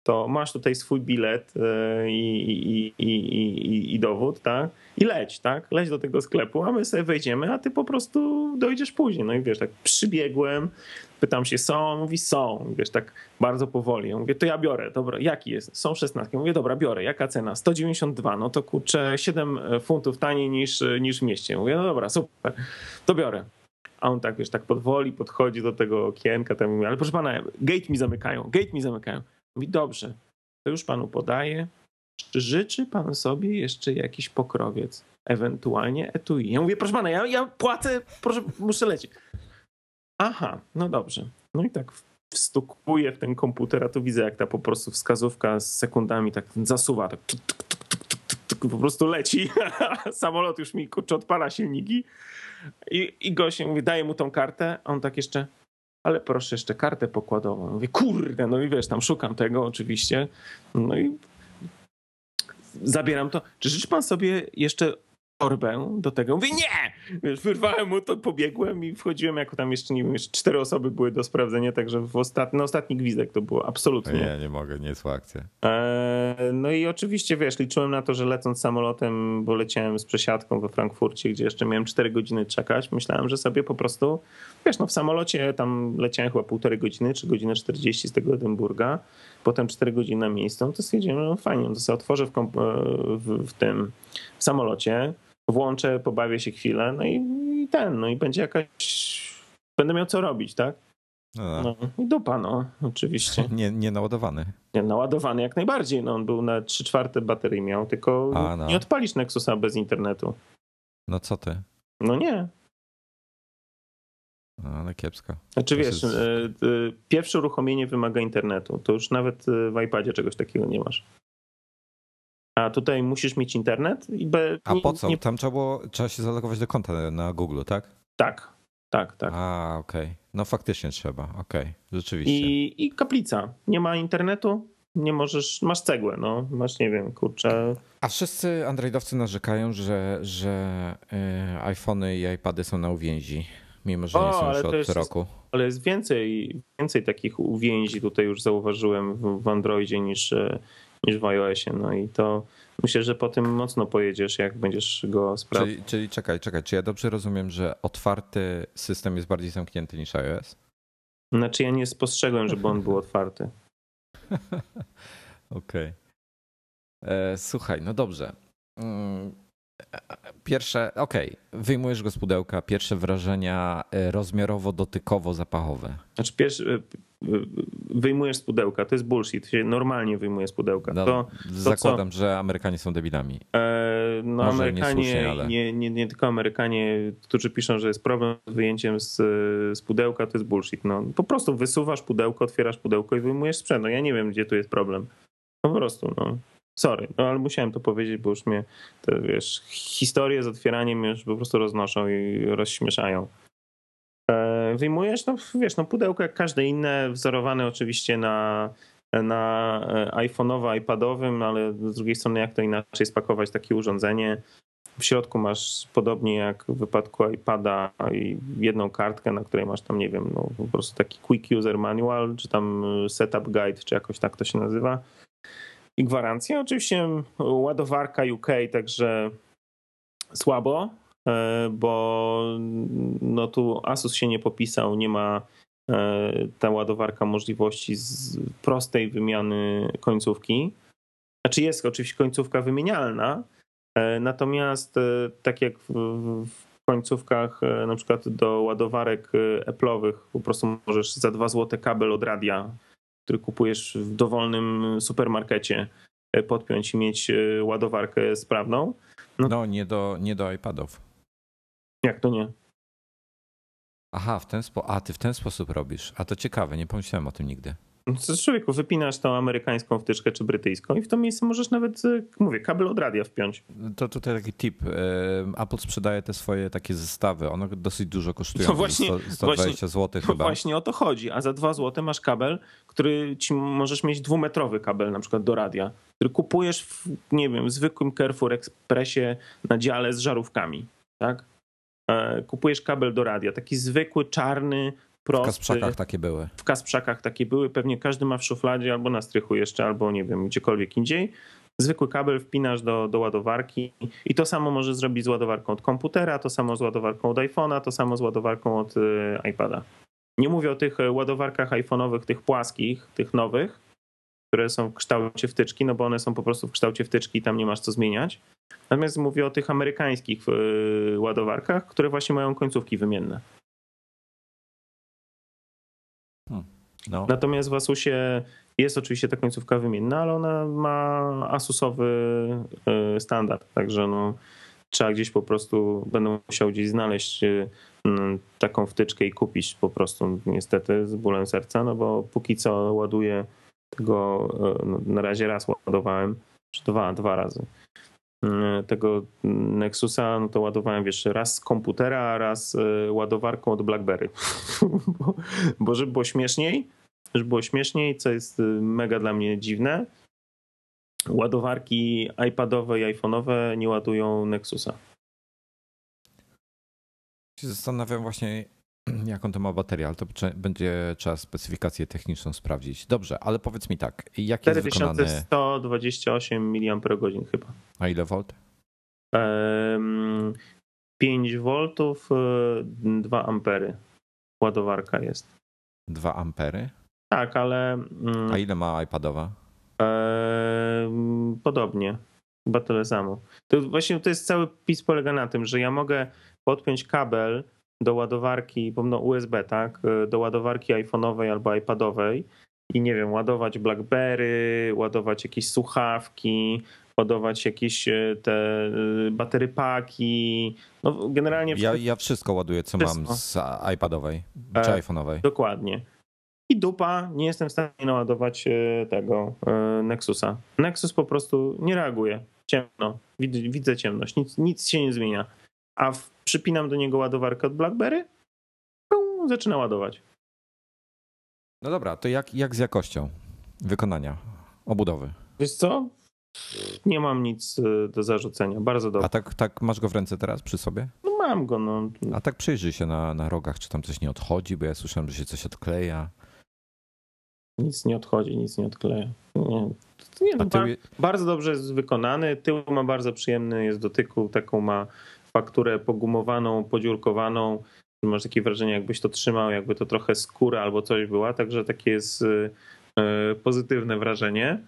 to masz tutaj swój bilet e, i, i, i, i, dowód, tak? I leć, tak? Leć do tego sklepu, a my sobie wejdziemy, a ty po prostu dojdziesz później. No i wiesz, tak przybiegłem, pytam się, są? Mówi, są. Wiesz, tak bardzo powoli. Ja mówię, to ja biorę, dobra, jaki jest? Są 16. Mówię, dobra, biorę, jaka cena? 192, no to kurczę 7 funtów taniej niż, niż w mieście. Mówię, no dobra, super, to biorę. A on tak, wiesz, tak podwoli podchodzi do tego okienka, tam mówi, ale proszę pana, gate mi zamykają, gate mi zamykają. Mówi, dobrze, to już panu podaję. Czy życzy pan sobie jeszcze jakiś pokrowiec? Ewentualnie etui. Ja mówię, proszę pana, ja, ja płacę, proszę, muszę lecieć. Aha, no dobrze. No i tak wstukuję w ten komputer, a tu widzę, jak ta po prostu wskazówka z sekundami tak zasuwa, tak tuk, tuk, tuk, po prostu leci. Samolot już mi kurczę odpala silniki. I, i gość mówi, daje mu tą kartę, a on tak jeszcze, ale proszę jeszcze kartę pokładową. Mówię, kurde, no i wiesz, tam szukam tego oczywiście. No i zabieram to. Czy życzy pan sobie jeszcze torbę do tego. Mówię, nie! Wiesz, wyrwałem mu to, pobiegłem i wchodziłem, jako tam jeszcze, nie wiem, jeszcze cztery osoby były do sprawdzenia, także w ostatni, no, ostatni gwizdek to było absolutnie. Nie, nie mogę, nie jest akcja. Eee, no i oczywiście, wiesz, liczyłem na to, że lecąc samolotem, bo leciałem z przesiadką we Frankfurcie, gdzie jeszcze miałem cztery godziny czekać, myślałem, że sobie po prostu, wiesz, no w samolocie tam leciałem chyba półtorej godziny, czy godzinę 40 z tego Edynburga, potem cztery godziny na miejscu, no to stwierdziłem, no fajnie, no to sobie otworzę w, w, w tym w samolocie, włączę, pobawię się chwilę, no i, i ten, no i będzie jakaś, będę miał co robić, tak? No, no i dupa, no, oczywiście. Nie, nie naładowany. Nie, naładowany jak najbardziej, no on był na 3 czwarte baterii miał, tylko A, no. nie odpalisz Nexusa bez internetu. No co ty? No nie. No, ale kiepsko. Znaczy to wiesz, jest... y, pierwsze uruchomienie wymaga internetu, to już nawet y, w iPadzie czegoś takiego nie masz a tutaj musisz mieć internet. I be, a po co? Nie... Tam trzeba, było, trzeba się zalogować do konta na Google, tak? Tak, tak, tak. A, okej. Okay. No faktycznie trzeba, okej, okay. rzeczywiście. I, I kaplica. Nie ma internetu, nie możesz, masz cegłę, no, masz, nie wiem, kurczę. A wszyscy androidowcy narzekają, że, że y, iPhony i iPady są na uwięzi, mimo że o, nie są już od jest, roku. Ale jest więcej, więcej takich uwięzi tutaj już zauważyłem w, w Androidzie niż, e, niż w iOSie. No i to myślę, że po tym mocno pojedziesz, jak będziesz go sprawdzał. Czyli, czyli czekaj, czekaj, czy ja dobrze rozumiem, że otwarty system jest bardziej zamknięty niż iOS? Znaczy ja nie spostrzegłem, żeby on był otwarty. Okej. Okay. E, słuchaj, no dobrze. Pierwsze, okej, okay. wyjmujesz go z pudełka, pierwsze wrażenia e, rozmiarowo-dotykowo-zapachowe. Znaczy, pierwszy, wyjmujesz z pudełka, to jest bullshit, się normalnie wyjmuje z pudełka. No, to, zakładam, że Amerykanie są debilami. E, no Może Amerykanie, nie, ale... nie, nie, nie, tylko Amerykanie, którzy piszą, że jest problem z wyjęciem z, z pudełka, to jest bullshit. No, po prostu wysuwasz pudełko, otwierasz pudełko i wyjmujesz sprzęt. No ja nie wiem, gdzie tu jest problem. Po prostu, no. Sorry, no ale musiałem to powiedzieć, bo już mnie te, wiesz, historie z otwieraniem już po prostu roznoszą i rozśmieszają. E, wyjmujesz, no wiesz, no pudełko jak każde inne, wzorowane oczywiście na, na e, iPhone'owo, iPadowym, ale z drugiej strony jak to inaczej spakować takie urządzenie. W środku masz podobnie jak w wypadku iPada jedną kartkę, na której masz tam, nie wiem, no, po prostu taki quick user manual, czy tam setup guide, czy jakoś tak to się nazywa. I gwarancję. Oczywiście ładowarka UK, także słabo, E, bo no tu Asus się nie popisał, nie ma e, ta ładowarka możliwości z prostej wymiany końcówki. Znaczy jest oczywiście końcówka wymienialna, e, natomiast tak jak w końcówkach na przykład do ładowarek Apple'owych po prostu możesz za 2 złote kabel od radia który kupujesz w dowolnym supermarkecie, podpiąć i mieć ładowarkę sprawną. No, no nie, do, nie do iPadów. Jak to nie? Aha, w ten spo... a ty w ten sposób robisz. A to ciekawe, nie pomyślałem o tym nigdy. Co człowieku, wypinasz tą amerykańską wtyczkę czy brytyjską i w to miejsce możesz nawet, e, mówię, kabel od radia wpiąć. To tutaj taki tip. E, Apple sprzedaje te swoje takie zestawy. One dosyć dużo kosztują. No właśnie, 100, 120 właśnie, zł chyba. Właśnie o to chodzi. A za 2 zł masz kabel, który ci możesz mieć dwumetrowy kabel na przykład do radia, który kupujesz w, nie wiem, w zwykłym Carrefour Expressie na dziale z żarówkami. Tak? E, kupujesz kabel do radia, taki zwykły, czarny, prosty. W Kasprzakach takie były. W Kasprzakach takie były, pewnie każdy ma w szufladzie albo na strychu jeszcze, albo nie wiem, gdziekolwiek indziej. Zwykły kabel wpinasz do, do ładowarki i to samo możesz zrobić z ładowarką od komputera, to samo z ładowarką od iPhone'a, to samo z ładowarką od e, iPada. Nie mówię o tych e, ładowarkach iPhone'owych, tych płaskich, tych nowych, które są w kształcie wtyczki, no bo one są po prostu w kształcie wtyczki i tam nie masz co zmieniać. Natomiast mówię o tych amerykańskich e, ładowarkach, które właśnie mają końcówki wymienne. No. Natomiast w Asusie jest oczywiście ta końcówka wymienna, ale ona ma Asusowy e, standard, także no, trzeba gdzieś po prostu, będę musiał gdzieś znaleźć taką wtyczkę i kupić po prostu niestety z bólem serca, no bo póki co ładuję tego, no, na razie raz ładowałem, czy dwa, dwa razy tego Nexusa, no to ładowałem wiesz, raz z komputera, raz e, ładowarką od BlackBerry. bo, bo żeby było śmieszniej, żeby było śmieszniej, co jest e, mega dla mnie dziwne, ładowarki iPadowe i iPhone'owe nie ładują Nexusa. Zastanawiam właśnie, jaką to ma baterię, ale to będzie trzeba specyfikację techniczną sprawdzić. Dobrze, ale powiedz mi tak, jak jest wykonany... 4128 mAh chyba. A ile V? 5 V, 2 ampery ładowarka jest. 2 ampery? Tak, ale... Mm, A ile ma iPadowa? Podobnie. Chyba tyle samo. To właśnie to jest cały pis polega na tym, że ja mogę podpiąć kabel do ładowarki, pomno USB, tak, do ładowarki iPhone'owej albo iPadowej i nie wiem, ładować BlackBerry, ładować jakieś słuchawki, ładować jakieś e, te e, batery paki. No generalnie. Ja, ja wszystko ładuję, co wszystko. mam z iPadowej czy e, iPhone'owej. Dokładnie. I dupa, nie jestem w stanie naładować tego Nexusa. Nexus po prostu nie reaguje. Ciemno. Widzę, widzę ciemność. Nic, nic się nie zmienia. A w przypinam do niego ładowarkę od BlackBerry, pum, zaczyna ładować. No dobra, to jak, jak z jakością wykonania, obudowy? Wiesz co? Nie mam nic y, do zarzucenia, bardzo dobrze. A tak, tak masz go w ręce teraz przy sobie? No mam go, no. A tak przyjrzyj się na, na rogach, czy tam coś nie odchodzi, bo ja słyszałem, że się coś odkleja. Nic nie odchodzi, nic nie odkleja. Nie, nie no, tył... Bardzo dobrze jest wykonany, tył ma bardzo przyjemny, jest dotyku, taką ma fakturę pogumowaną, podziurkowaną. Masz takie wrażenie, jakbyś to trzymał, jakby to trochę skóra albo coś była, także takie jest e, pozytywne wrażenie.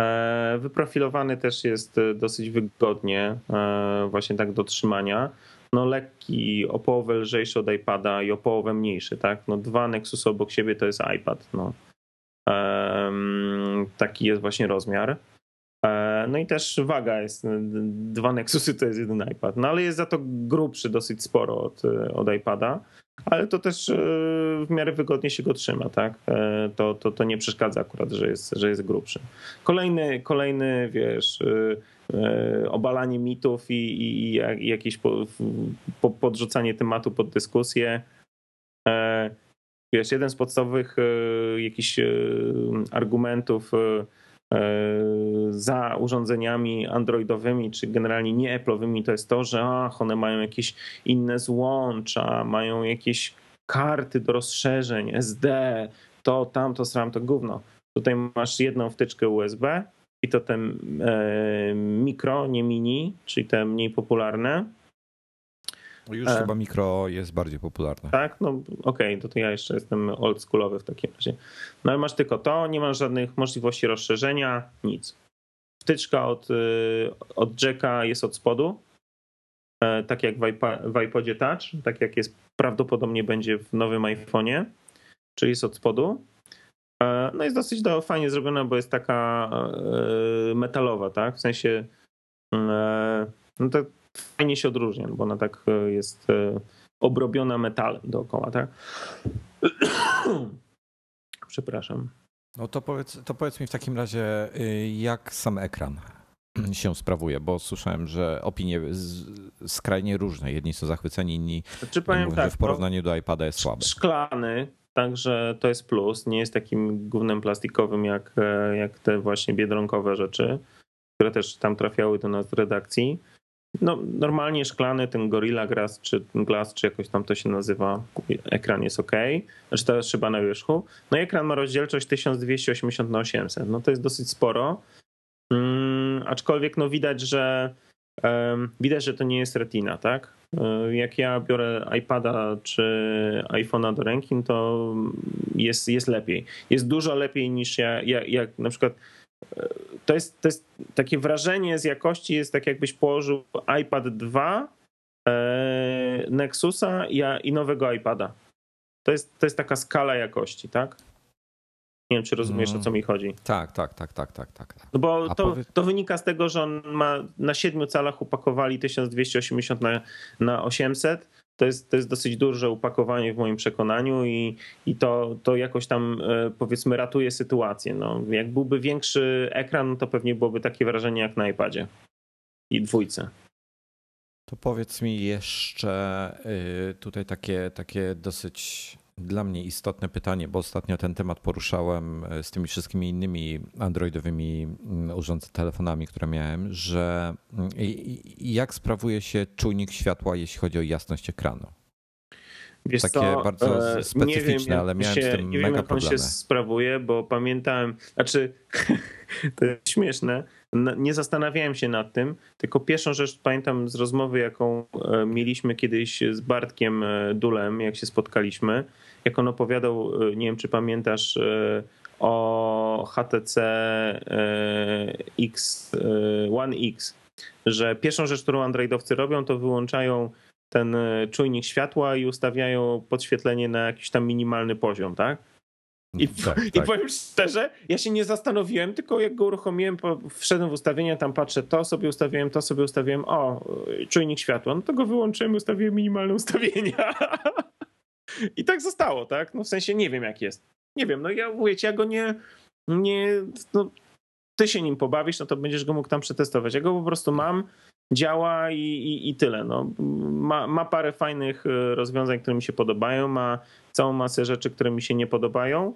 E, wyprofilowany też jest dosyć wygodnie, e, właśnie tak do trzymania. No lekki, o połowę lżejszy od iPada i o połowę mniejszy, tak? No dwa Nexus obok siebie to jest iPad, no. Taki jest właśnie rozmiar. E, no i też waga jest, dwa Nexusy to jest jeden iPad, no ale jest za to grubszy dosyć sporo od, od iPada, ale to też e, w miarę wygodnie się go trzyma, tak? E, to, to, to nie przeszkadza akurat, że jest, że jest grubszy. Kolejny, kolejny wiesz, obalanie mitów i, i, i jakieś po, po, podrzucanie tematu pod dyskusję. Wiesz, jeden z podstawowych jakichś argumentów E, za urządzeniami androidowymi, czy generalnie nie Apple'owymi, to jest to, że ach, one mają jakieś inne złącza, mają jakieś karty do rozszerzeń, SD, to, tamto, sram, to gówno. Tutaj masz jedną wtyczkę USB i to ten e, mikro, nie mini, czyli te mniej popularne. No już e. chyba mikro jest bardziej popularne. Tak, no okej, okay, to, to ja jeszcze jestem oldschoolowy w takim razie. No ale masz tylko to, nie masz żadnych możliwości rozszerzenia, nic. Wtyczka od, y, od jacka jest od spodu, e, tak jak w, iPodzie Touch, tak jak jest prawdopodobnie będzie w nowym iPhone'ie, czyli jest od spodu. No jest dosyć do, fajnie zrobiona, bo jest taka metalowa, tak? W sensie no to fajnie się odróżnia, bo ona tak jest obrobiona metalem dookoła, tak? Przepraszam. No to powiedz, to powiedz mi w takim razie, y, jak sam ekran się sprawuje, bo słyszałem, że opinie skrajnie różne. Jedni są zachwyceni, inni znaczy, powiem tak, że w porównaniu do iPada jest słaby. Szklany, także to jest plus. Nie jest takim głównym plastikowym jak, e, jak te właśnie biedronkowe rzeczy, które też tam trafiały do nas w redakcji. No, normalnie szklany, ten Gorilla Glass, czy Glass, czy jakoś tam to się nazywa, ekran jest ok, znaczy jest szyba na wierzchu. No i ekran ma rozdzielczość 1280 na 800, no to jest dosyć sporo, um, aczkolwiek no widać, że um, widać, że to nie jest retina, tak? E, jak ja biorę iPada czy iPhone'a do ręki, no to jest, jest lepiej. Jest dużo lepiej niż ja, jak, jak na przykład to jest, to jest takie wrażenie z jakości, jest tak jakbyś położył iPad 2, e, Nexusa i, i nowego iPada. To jest, to jest taka skala jakości, tak? Nie wiem, czy rozumiesz, mm. o co mi chodzi. Tak, tak, tak, tak, tak. tak. No bo to, powie... to wynika z tego, że on ma na siedmiu calach upakowali 1280 na, na 800 to jest, to jest dosyć duże upakowanie w moim przekonaniu i, i to, to jakoś tam e, powiedzmy ratuje sytuację. No, jak byłby większy ekran, to pewnie byłoby takie wrażenie jak na iPadzie i dwójce. To powiedz mi jeszcze y, tutaj takie, takie dosyć dla mnie istotne pytanie, bo ostatnio ten temat poruszałem e, z tymi wszystkimi innymi androidowymi mm, urządzeniami, telefonami, które miałem, że mm, jak sprawuje się czujnik światła, jeśli chodzi o jasność ekranu? Wiesz Takie co, bardzo e, specyficzne, wiem, ale miałem się, z tym nie mega wiem, jak problemy. on się sprawuje, bo pamiętałem, znaczy to jest śmieszne, nie zastanawiałem się nad tym, tylko pierwszą rzecz pamiętam z rozmowy, jaką e, mieliśmy kiedyś z Bartkiem Dulem, jak się spotkaliśmy, jak on opowiadał, e, nie wiem czy pamiętasz, e, o HTC e, X, One X, że pierwszą rzecz, którą Androidowcy robią, to wyłączają ten czujnik światła i ustawiają podświetlenie na jakiś tam minimalny poziom, tak? I, tak, I tak. powiem szczerze, ja się nie zastanowiłem, tylko jak go uruchomiłem, wszedłem w ustawienia, tam patrzę, to sobie ustawiłem, to sobie ustawiłem, o, czujnik światła, no to go wyłączyłem ustawiłem minimalne ustawienia. I tak zostało, tak? No w sensie nie wiem jak jest. Nie wiem, no ja mówię ci, ja go nie, nie no, ty się nim pobawisz, no to będziesz go mógł tam przetestować. Ja go po prostu mam, działa i, i, i tyle. No. Ma, ma parę fajnych e, rozwiązań, które mi się podobają, ma całą masę rzeczy, które mi się nie podobają.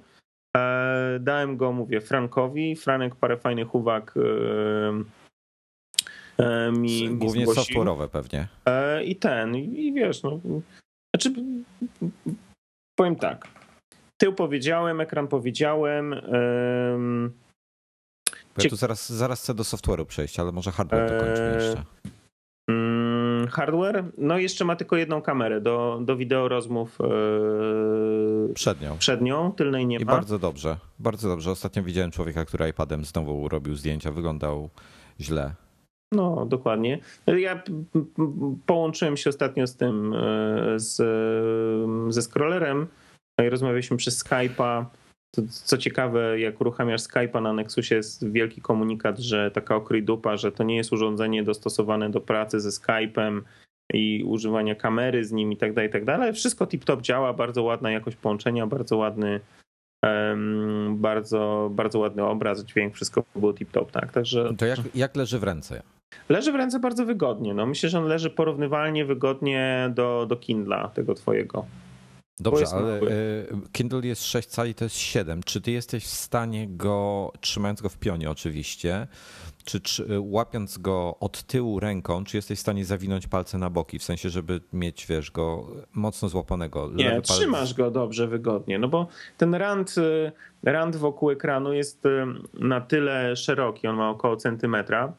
E, dałem go, mówię, Frankowi. Franek parę fajnych uwag e, mi, Głównie software'owe pewnie. I ten, i wiesz, no, znaczy, powiem tak. Tył powiedziałem, ekran powiedziałem. Um, ja tu zaraz, zaraz chcę do software'u przejść, ale może hardware dokończmy jeszcze. Um, hardware? No jeszcze ma tylko jedną kamerę do, do wideo rozmów. Yy, przednią. Przednią, tylnej nie I ma. I bardzo dobrze, bardzo dobrze. Ostatnio widziałem człowieka, który iPadem znowu robił zdjęcia, wyglądał źle. No, dokładnie. Ja połączyłem się ostatnio z tym, e, z, ze scrollerem no i rozmawialiśmy przez Skype'a. Co ciekawe, jak uruchamiasz Skype'a na Nexusie jest wielki komunikat, że taka okrydupa, że to nie jest urządzenie dostosowane do pracy ze Skype'em i używania kamery z nim i tak dalej, i tak dalej. Wszystko tip-top działa, bardzo ładna jakość połączenia, bardzo ładny bardzo, bardzo ładny obraz, dźwięk, wszystko było tip-top, tak? Także... To jak, jak leży w ręce? Leży w ręce bardzo wygodnie. No, myślę, że on leży porównywalnie wygodnie do, do Kindla, tego twojego. Dobrze, ale mały. Kindle jest 6 cali, to jest 7. Czy ty jesteś w stanie go, trzymając go w pionie oczywiście, czy, czy, łapiąc go od tyłu ręką, czy jesteś w stanie zawinąć palce na boki, w sensie, żeby mieć, wiesz, go mocno złapanego? Nie, trzymasz go dobrze, wygodnie, no bo ten rand, y, rand wokół ekranu jest y, na tyle szeroki, on ma około centymetra,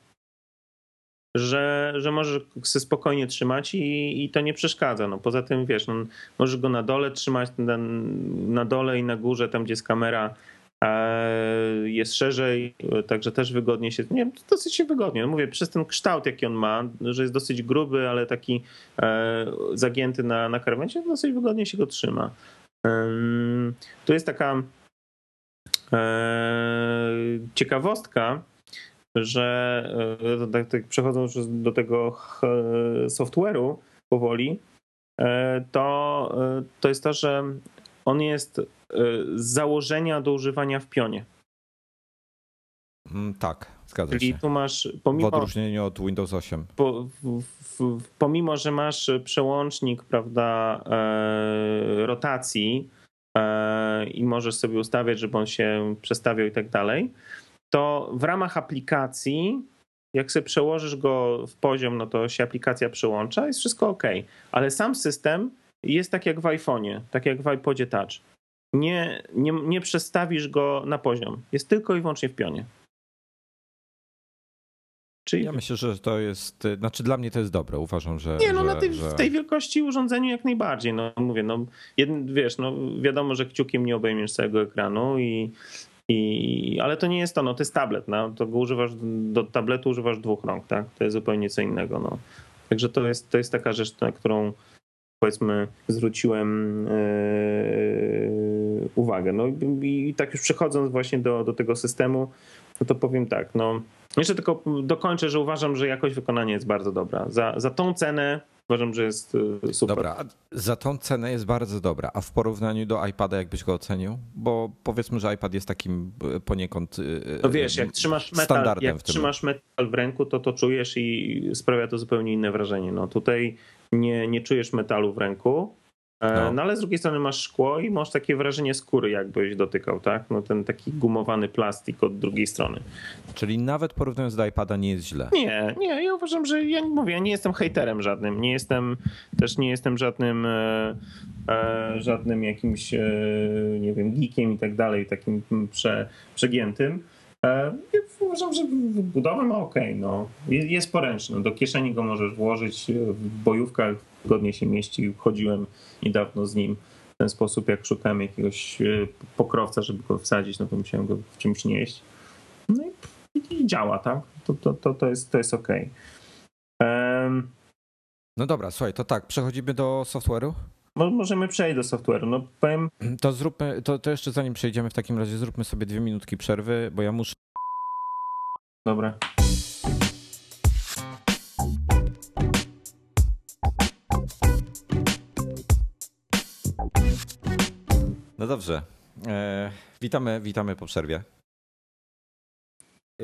że, że możesz się spokojnie trzymać i, i to nie przeszkadza. No, poza tym, wiesz, no, możesz go na dole trzymać, na, na dole i na górze, tam gdzie jest kamera, jest szerzej, także też wygodnie się, nie dosyć się wygodnie. No mówię, przez ten kształt, jaki on ma, że jest dosyć gruby, ale taki e, zagięty na, na krawędzi, dosyć wygodnie się go trzyma. To jest taka ciekawostka, że tak, tak przechodząc do tego software'u powoli, to, to jest to, że on jest z założenia do używania w pionie. Mm, tak, zgadza Czyli się. tu masz, pomimo, w odróżnieniu od Windows 8. Po, w, w, pomimo, że masz przełącznik, prawda, e, rotacji e, i możesz sobie ustawiać, żeby on się przestawiał i tak dalej, to w ramach aplikacji, jak sobie przełożysz go w poziom, no to się aplikacja przełącza, jest wszystko ok. Ale sam system jest tak jak w iPhone'ie, tak jak w iPodzie Touch. Nie, nie, nie przestawisz go na poziom. Jest tylko i wyłącznie w pionie. Czyli... Ja myślę, że to jest, znaczy dla mnie to jest dobre, uważam, że... Nie, no że, na tej, że... w tej wielkości urządzeniu jak najbardziej, no mówię, no jeden, wiesz, no wiadomo, że kciukiem nie obejmiesz całego ekranu i, i ale to nie jest to, no to jest tablet, no to go używasz, do tabletu używasz dwóch rąk, tak, to jest zupełnie co innego, no. Także to jest, to jest taka rzecz, na którą powiedzmy zwróciłem yy, uwagę. No i, tak już przechodząc właśnie do, do tego systemu, no to powiem tak, no jeszcze tylko dokończę, że uważam, że jakość wykonania jest bardzo dobra. Za, za tą cenę uważam, że jest y, super. Dobra, za tą cenę jest bardzo dobra, a w porównaniu do iPada jakbyś go ocenił? Bo powiedzmy, że iPad jest takim y, poniekąd y, No wiesz, jak trzymasz metal, jak w trzymasz metal w ręku, to to czujesz i sprawia to zupełnie inne wrażenie. No tutaj nie, nie czujesz metalu w ręku, no. no. ale z drugiej strony masz szkło i masz takie wrażenie skóry, jakbyś dotykał, tak? No ten taki gumowany plastik od drugiej strony. Czyli nawet porównując do iPada nie jest źle. Nie, nie, ja uważam, że ja mówię, ja nie jestem hejterem żadnym, nie jestem, też nie jestem żadnym e, e, żadnym jakimś, e, nie wiem, geekiem i tak dalej, takim prze, przegiętym. E, uważam, że budowę ma ok, no. Jest poręczny, do kieszeni go możesz włożyć, w bojówkach godnie się mieści, chodziłem niedawno z nim w ten sposób, jak szukałem jakiegoś e, pokrowca, żeby go wsadzić, no to musiałem go w czymś nieść. No i, i działa, tak? To, to, to, to, jest, to jest ok. Um, no dobra, słuchaj, to tak, przechodzimy do software'u? Możemy przejść do software'u. No powiem... To zróbmy, to, to jeszcze zanim przejdziemy w takim razie, zróbmy sobie dwie minutki przerwy, bo ja muszę. Dobra. No dobrze. E, witamy, witamy po przerwie.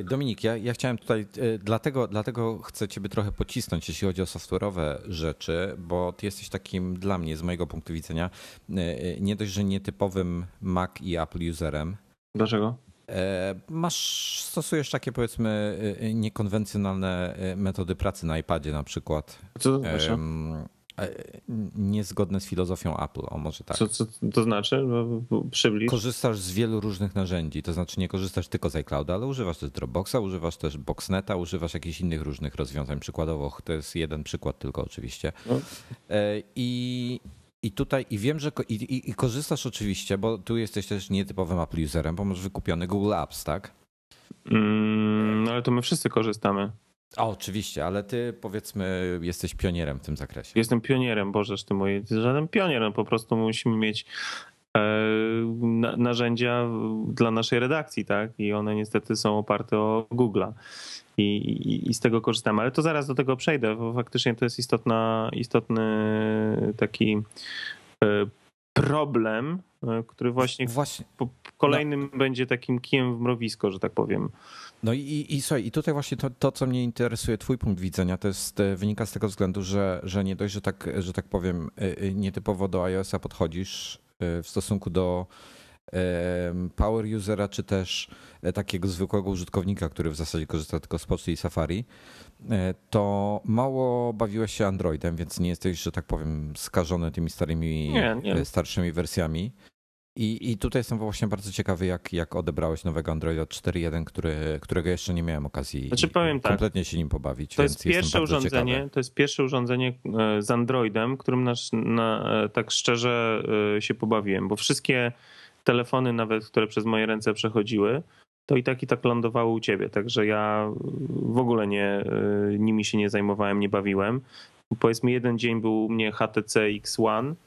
Dominik, ja, ja chciałem tutaj, e, dlatego, dlatego chcę Ciebie trochę pocisnąć, jeśli chodzi o software'owe rzeczy, bo Ty jesteś takim dla mnie, z mojego punktu widzenia, e, nie dość, że nietypowym Mac i Apple userem. Dlaczego? Masz, stosujesz takie powiedzmy niekonwencjonalne metody pracy na iPadzie na przykład. Co to znaczy? E, niezgodne z filozofią Apple, o może tak. Co, co to znaczy? Przybliż. Korzystasz z wielu różnych narzędzi, to znaczy nie korzystasz tylko z iClouda, ale używasz też Dropboxa, używasz też Boxneta, używasz jakichś innych różnych rozwiązań. Przykładowo, to jest jeden przykład tylko oczywiście. No. E, I, i tutaj, i wiem, że i, i, i, korzystasz oczywiście, bo tu jesteś też nietypowym Apple userem, bo masz wykupiony Google Apps, tak? Mm, no ale to my wszyscy korzystamy. O, oczywiście, ale ty powiedzmy jesteś pionierem w tym zakresie. Jestem pionierem, Bożeż ty moje, żaden pionierem, po prostu musimy mieć e, narzędzia dla naszej redakcji, tak? I one niestety są oparte o Google'a. I, i, I, z tego korzystamy. Ale to zaraz do tego przejdę, bo faktycznie to jest istotna, istotny taki e, problem, e, który właśnie, właśnie. kolejnym no. będzie takim kijem w mrowisko, że tak powiem. No i, i słuchaj, i tutaj właśnie to, to, co mnie interesuje, twój punkt widzenia, to jest, e, wynika z tego względu, że, że nie dość, że tak, że tak powiem, e, e, nietypowo do iOS-a podchodzisz w stosunku do power usera, czy też takiego zwykłego użytkownika, który w zasadzie korzysta tylko z poczty i Safari, to mało bawiłeś się Androidem, więc nie jesteś, że tak powiem, skażony tymi starymi, nie, nie. starszymi wersjami. I, I tutaj jestem właśnie bardzo ciekawy, jak, jak odebrałeś nowego Androida 4.1, który, którego jeszcze nie miałem okazji znaczy, powiem tak, kompletnie się nim pobawić. To jest pierwsze urządzenie, ciekawy. to jest pierwsze urządzenie e, z Androidem, którym nasz, na, e, tak szczerze e, się pobawiłem, bo wszystkie telefony, nawet które przez moje ręce przechodziły, to i tak i tak lądowały u ciebie. Także ja w ogóle nie, nimi się nie zajmowałem, nie bawiłem. Powiedzmy, jeden dzień był u mnie HTC X1 E,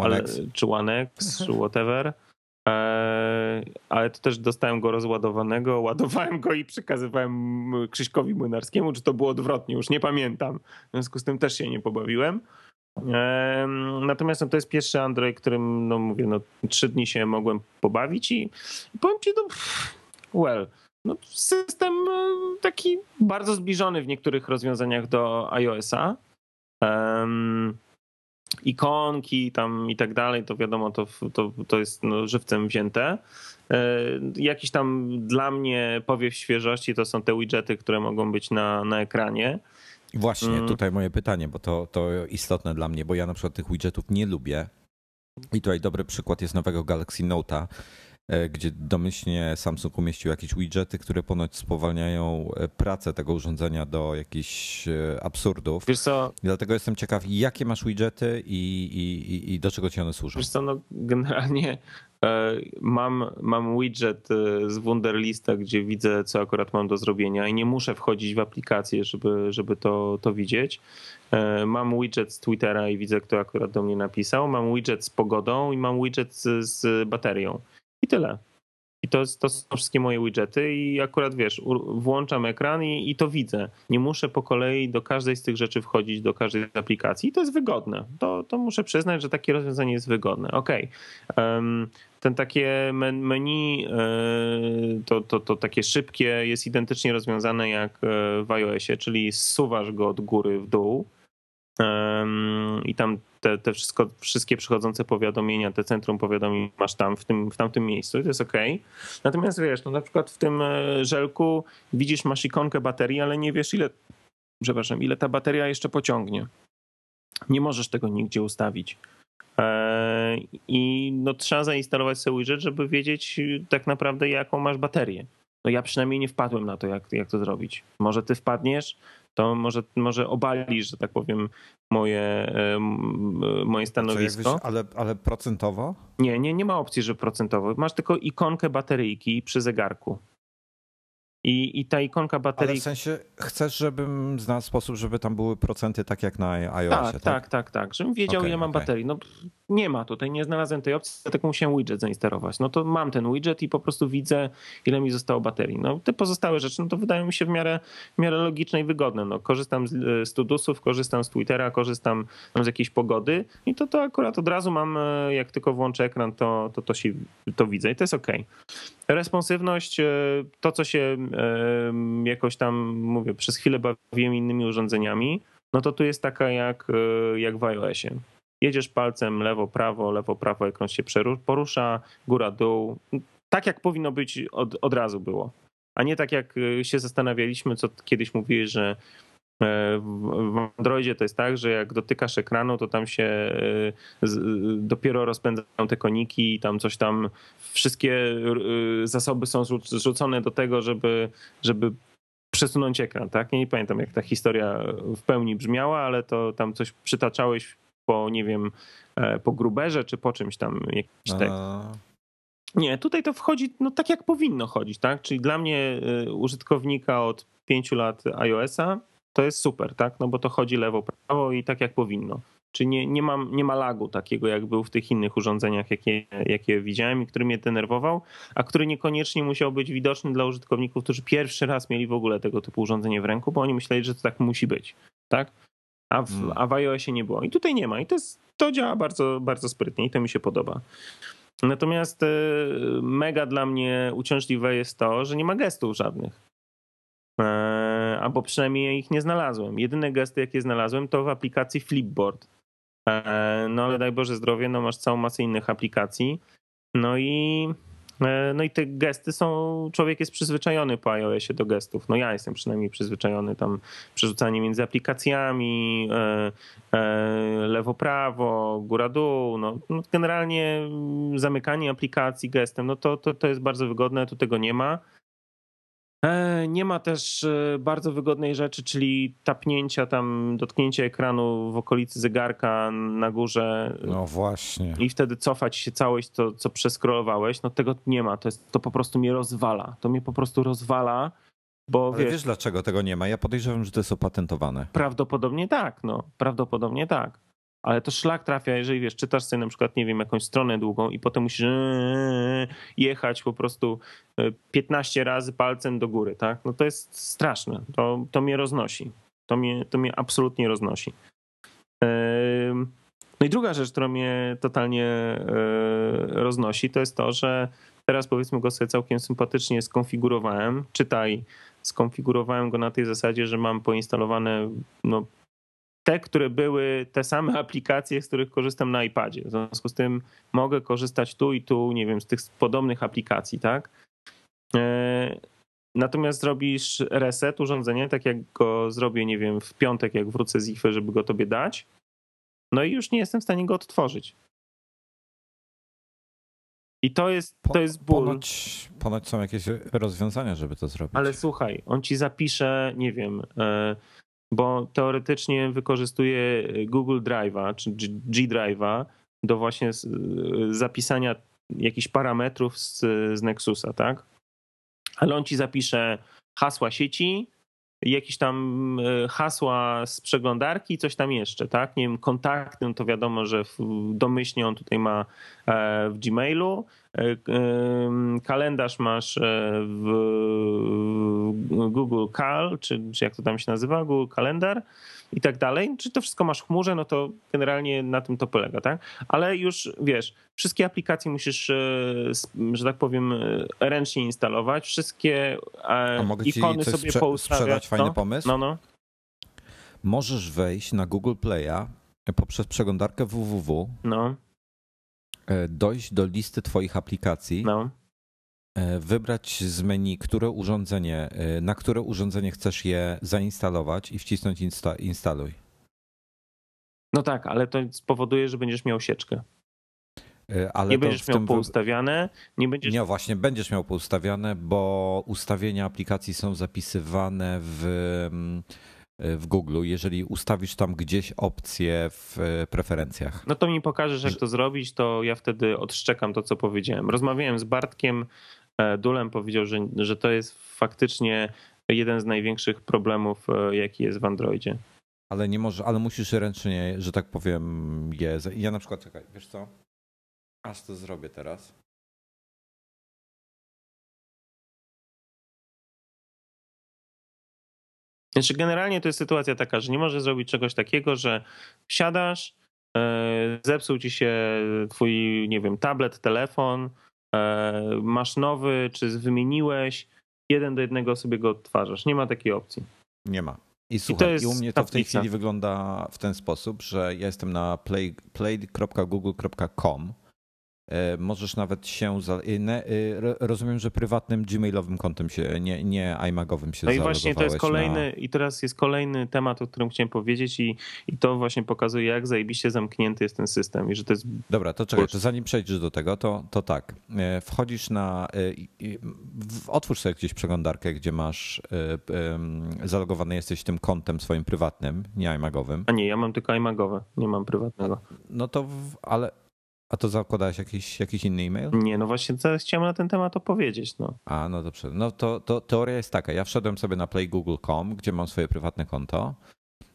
ale, czy One X, czy whatever. Eee, ale to też dostałem go rozładowanego, ładowałem go i przekazywałem Krzyśkowi Młynarskiemu, czy to było odwrotnie, już nie pamiętam. W związku z tym też się nie pobawiłem. Eee, natomiast no, to jest pierwszy Android, którym, no mówię, no, trzy dni się mogłem pobawić i, i powiem ci, no, well, no, system e, taki bardzo zbliżony w niektórych rozwiązaniach do iOS-a. Um, ikonki tam i tak dalej, to wiadomo, to, to, to jest no, żywcem wzięte. E, jakiś tam dla mnie powiew świeżości to są te widgety, które mogą być na, na ekranie. Właśnie, mm. tutaj moje pytanie, bo to, to istotne dla mnie, bo ja na przykład tych widgetów nie lubię. I tutaj dobry przykład jest nowego Galaxy Note'a, gdzie domyślnie Samsung umieścił jakieś widgety, które ponoć spowalniają e, pracę tego urządzenia do jakichś e, absurdów. Wiesz co? Dlatego jestem ciekaw, jakie masz widgety i, i, i do czego ci one służą? Wiesz co, no generalnie mam, mam widget z Wunderlista, gdzie widzę, co akurat mam do zrobienia i nie muszę wchodzić w aplikację, żeby, żeby to, to widzieć. Mam widget z Twittera i widzę, kto akurat do mnie napisał. Mam widget z pogodą i mam widget z, z baterią. I tyle. I to, to są wszystkie moje widgety i akurat wiesz, włączam ekran i, i to widzę. Nie muszę po kolei do każdej z tych rzeczy wchodzić, do każdej z aplikacji i to jest wygodne. To, to muszę przyznać, że takie rozwiązanie jest wygodne. Ok. Um, ten takie menu, e, to, to, to takie szybkie jest identycznie rozwiązane jak e, w iOSie, czyli zsuwasz go od góry w dół i tam te, te wszystko, wszystkie przychodzące powiadomienia, te centrum powiadomień masz tam w tym, w tamtym miejscu to jest ok. Natomiast wiesz, no na przykład w tym e, żelku widzisz, masz ikonkę baterii, ale nie wiesz ile, przepraszam, ile ta bateria jeszcze pociągnie. Nie możesz tego nigdzie ustawić. E, I no, trzeba zainstalować sobie widget, żeby wiedzieć tak naprawdę, jaką masz baterię. No ja przynajmniej nie wpadłem na to, jak, jak to zrobić. Może ty wpadniesz, to może, może obalisz, że tak powiem, moje, moje stanowisko. Jakbyś, ale, ale procentowo? Nie, nie, nie ma opcji, że procentowo. Masz tylko ikonkę bateryjki przy zegarku. I, I ta ikonka baterii. Ale w sensie chcesz, żebym znalazł sposób, żeby tam były procenty tak jak na iOSie, tak? Tak, tak, tak, tak. Żebym wiedział, okay, ile mam okay. baterii. No nie ma tutaj, nie znalazłem tej opcji, dlatego musiałem widget zainstalować. No to mam ten widget i po prostu widzę, ile mi zostało baterii. No te pozostałe rzeczy, no to wydają mi się w miarę, w miarę logiczne i wygodne. No korzystam z, z Tudusów, korzystam z Twittera, korzystam z jakiejś pogody i to, to akurat od razu mam, e, jak tylko włączę ekran, to, to, to, się, to widzę i to jest ok. Responsywność, e, to co się jakoś tam, mówię, przez chwilę bawiłem innymi urządzeniami, no to tu jest taka jak, e, jak w iOSie. Jedziesz palcem lewo, prawo, lewo, prawo, ekran się porusza, góra, dół. Tak jak powinno być od, od razu było. A nie tak jak e, się zastanawialiśmy, co kiedyś mówiłeś, że w Androidzie to jest tak, że jak dotykasz ekranu, to tam się e, dopiero rozpędzają te koniki i tam coś tam, wszystkie e, zasoby są zrzucone do tego, żeby, żeby przesunąć ekran, tak? Nie, pamiętam jak ta historia w pełni brzmiała, ale to tam coś przytaczałeś po, nie wiem, e, po gruberze czy po czymś tam, jakiś tekst. Nie, tutaj to wchodzi no, tak, jak powinno chodzić, tak? Czyli dla mnie użytkownika od pięciu lat iOS-a to jest super, tak? No bo to chodzi lewo, prawo i tak jak powinno. Czy nie, nie, mam, nie ma lagu takiego, jak był w tych innych urządzeniach, jakie, jakie widziałem i który mnie denerwował, a który niekoniecznie musiał być widoczny dla użytkowników, którzy pierwszy raz mieli w ogóle tego typu urządzenie w ręku, bo oni myśleli, że to tak musi być, tak? A w, hmm. a w iOSie nie było. I tutaj nie ma. I to, jest, to działa bardzo, bardzo sprytnie i to mi się podoba. Natomiast e, mega dla mnie uciążliwe jest to, że nie ma gestów żadnych. E, albo przynajmniej ich nie znalazłem. Jedyne gesty, jakie znalazłem, to w aplikacji Flipboard. E, no ale daj Boże zdrowie, no masz całą masę innych aplikacji. No i, no i te gesty są, człowiek jest przyzwyczajony po iOSie do gestów. No ja jestem przynajmniej przyzwyczajony tam przerzucanie między aplikacjami, lewo, prawo, góra, dół. No, no generalnie zamykanie aplikacji gestem, no to, to, to jest bardzo wygodne, tu tego nie ma. E, nie ma też e, bardzo wygodnej rzeczy, czyli tapnięcia tam, dotknięcia ekranu w okolicy zegarka na górze. No właśnie. I wtedy cofać się całość, to co przeskrolowałeś. No tego nie ma. To, jest, to po prostu mnie rozwala. To mnie po prostu rozwala. Bo Ale wiesz, wiesz dlaczego tego nie ma? Ja podejrzewam, że to jest opatentowane. Prawdopodobnie tak, no. Prawdopodobnie tak. Ale to szlak trafia, jeżeli wiesz, czytasz sobie na przykład, nie wiem, jakąś stronę długą i potem musisz eee, jechać po prostu 15 razy palcem do góry, tak? No to jest straszne. To, to mnie roznosi. To mnie, to mnie absolutnie roznosi. No i druga rzecz, która mnie totalnie roznosi, to jest to, że teraz powiedzmy go sobie całkiem sympatycznie skonfigurowałem. Czytaj, skonfigurowałem go na tej zasadzie, że mam poinstalowane no, te, które były te same aplikacje, z których korzystam na iPadzie. W związku z tym mogę korzystać tu i tu, nie wiem, z tych podobnych aplikacji, tak? E, natomiast zrobisz reset urządzenia, tak jak go zrobię, nie wiem, w piątek, jak wrócę z IFY, żeby go tobie dać, no i już nie jestem w stanie go odtworzyć. I to jest, to jest ból. Ponoć, ponoć są jakieś rozwiązania, żeby to zrobić. Ale słuchaj, on ci zapisze, nie wiem, e, bo teoretycznie wykorzystuje Google Drive'a czy G Drive'a do właśnie zapisania jakichś parametrów z, z Nexusa, tak? Ale on ci zapisze hasła sieci, jakieś tam e, hasła z przeglądarki, coś tam jeszcze, tak? Nie wiem, kontakty, no to wiadomo, że domyślnie on tutaj ma e, w Gmailu, kalendarz masz w Google Cal, czy, czy jak to tam się nazywa, Google Kalendar i tak dalej. Czy to wszystko masz w chmurze, no to generalnie na tym to polega, tak? Ale już wiesz, wszystkie aplikacje musisz, że tak powiem, ręcznie instalować, wszystkie ikony sobie sprze- poustawiać. fajny no? pomysł? No, no. Możesz wejść na Google Play'a poprzez przeglądarkę www. No. E, dojść do listy Twoich aplikacji. No. E, wybrać z menu, które urządzenie, e, na które urządzenie chcesz je zainstalować i wcisnąć insta, instaluj. No tak, ale to spowoduje, że będziesz miał sieczkę. Ale nie będziesz miał poustawiane, nie będziesz. Nie, właśnie będziesz miał poustawiane, bo ustawienia aplikacji są zapisywane w mm, w Google, jeżeli ustawisz tam gdzieś opcję w preferencjach. No to mi pokażesz, jak to zrobić, to ja wtedy odszczekam to, co powiedziałem. Rozmawiałem z Bartkiem e, Dulem, powiedział, że, że to jest faktycznie jeden z największych problemów, e, jaki jest w Androidzie. Ale nie może, ale musisz ręcznie, że tak powiem, je. Ja na przykład, czekaj, wiesz co? Aż to zrobię teraz. Znaczy, generalnie to jest sytuacja taka, że nie możesz zrobić czegoś takiego, że wsiadasz, e, zepsuł ci się twój, nie wiem, tablet, telefon, e, masz nowy, czy wymieniłeś, jeden do jednego sobie go odtwarzasz. Nie ma takiej opcji. Nie ma. I słuchaj, I, i u mnie to w tej chwili wygląda w ten sposób, że ja jestem na play, play.google.com możesz nawet się. E, rozumiem, że prywatnym Gmailowym kontem się, nie, nie iMagowym się No i właśnie to jest kolejny, na... i teraz jest kolejny temat, o którym chciałem powiedzieć, i, i to właśnie pokazuje, jak zajebiście zamknięty jest ten system. I że to jest... Dobra, to czekaj, to zanim przejdziesz do tego, to, to tak. E, wchodzisz na. Otwórz sobie gdzieś przeglądarkę, gdzie masz. Zalogowany jesteś tym kontem swoim prywatnym, nie iMagowym. A nie, ja mam tylko iMagowe, nie mam prywatnego. No to, ale a to zakładałeś jakiś, jakiś inny e-mail? Nie, no właśnie chciałem na ten temat opowiedzieć. No. A, no dobrze. No to, to teoria jest taka. Ja wszedłem sobie na playgoogle.com, gdzie mam swoje prywatne konto.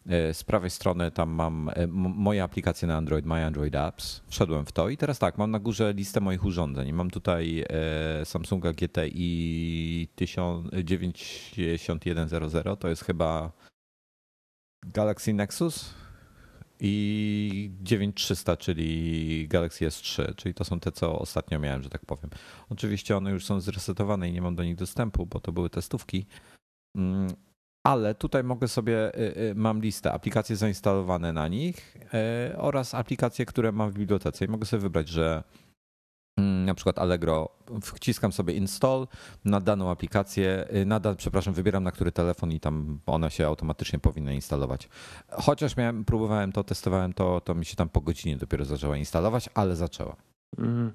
E, z prawej strony tam mam e, moje aplikacje na Android, My Android Apps. Wszedłem w to i teraz tak, mam na górze listę moich urządzeń. Mam tutaj e, Samsunga GTI 9100, to jest chyba Galaxy Nexus i 9300, czyli Galaxy S3, czyli to są te, co ostatnio miałem, że tak powiem. Oczywiście one już są zresetowane i nie mam do nich dostępu, bo to były testówki. Mm, ale tutaj mogę sobie, y, y, mam listę aplikacji zainstalowane na nich y, oraz aplikacje, które mam w bibliotece i mogę sobie wybrać, że na przykład Allegro, wciskam sobie install na daną aplikację, y, na, przepraszam, wybieram na który telefon i tam ona się automatycznie powinna instalować. Chociaż miałem, próbowałem to, testowałem to, to mi się tam po godzinie dopiero zaczęła instalować, ale zaczęła. Mm.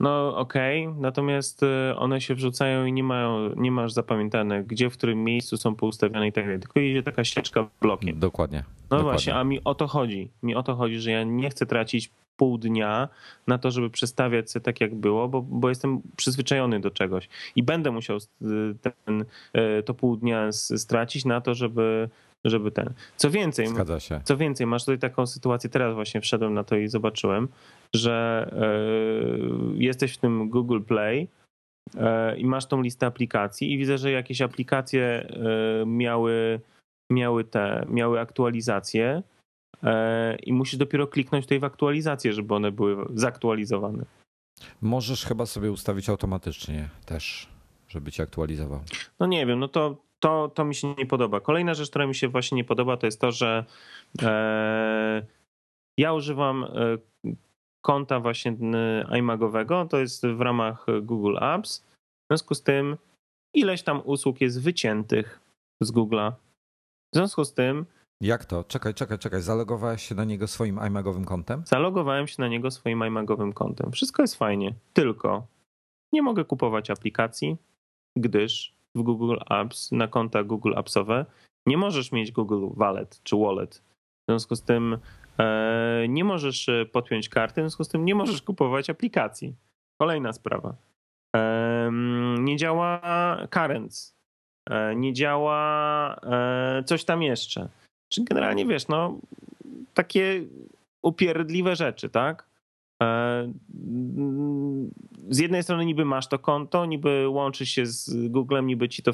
No okej, okay. natomiast y, one się wrzucają i nie, mają, nie masz zapamiętane, gdzie, w którym miejscu są poustawiane i tak dalej. Tylko idzie taka ścieżka blokiem. Dokładnie. No dokładnie. właśnie, a mi o to chodzi. Mi o to chodzi, że ja nie chcę tracić pół dnia na to, żeby przestawiać się tak, jak było, bo, bo jestem przyzwyczajony do czegoś. I będę musiał ten, e, to pół dnia stracić na to, żeby żeby ten. Co więcej, co więcej, masz tutaj taką sytuację, teraz właśnie wszedłem na to i zobaczyłem, że yy, jesteś w tym Google Play yy, i masz tą listę aplikacji i widzę, że jakieś aplikacje miały, miały te, miały aktualizacje i musisz dopiero kliknąć tutaj w aktualizację, żeby one były zaktualizowane. Możesz chyba sobie ustawić automatycznie też, żeby ci aktualizował. No nie wiem, no to, to, to mi się nie podoba. Kolejna rzecz, która mi się właśnie nie podoba, to jest to, że e, ja używam e, konta właśnie iMagowego, to jest w ramach Google Apps. W związku z tym ileś tam usług jest wyciętych z Google'a. W związku z tym jak to? Czekaj, czekaj, czekaj. Zalogowałeś się na niego swoim iMagowym kontem? Zalogowałem się na niego swoim iMagowym kontem. Wszystko jest fajnie, tylko nie mogę kupować aplikacji, gdyż w Google Apps, na konta Google Appsowe nie możesz mieć Google Wallet czy Wallet. W związku z tym e, nie możesz e, podpiąć karty, w związku z tym nie możesz kupować aplikacji. Kolejna sprawa. E, nie działa Currents. E, nie działa e, coś tam jeszcze. Czy generalnie wiesz, no takie upierdliwe rzeczy, tak? E, z jednej strony niby masz to konto, niby łączysz się z Googlem, niby ci to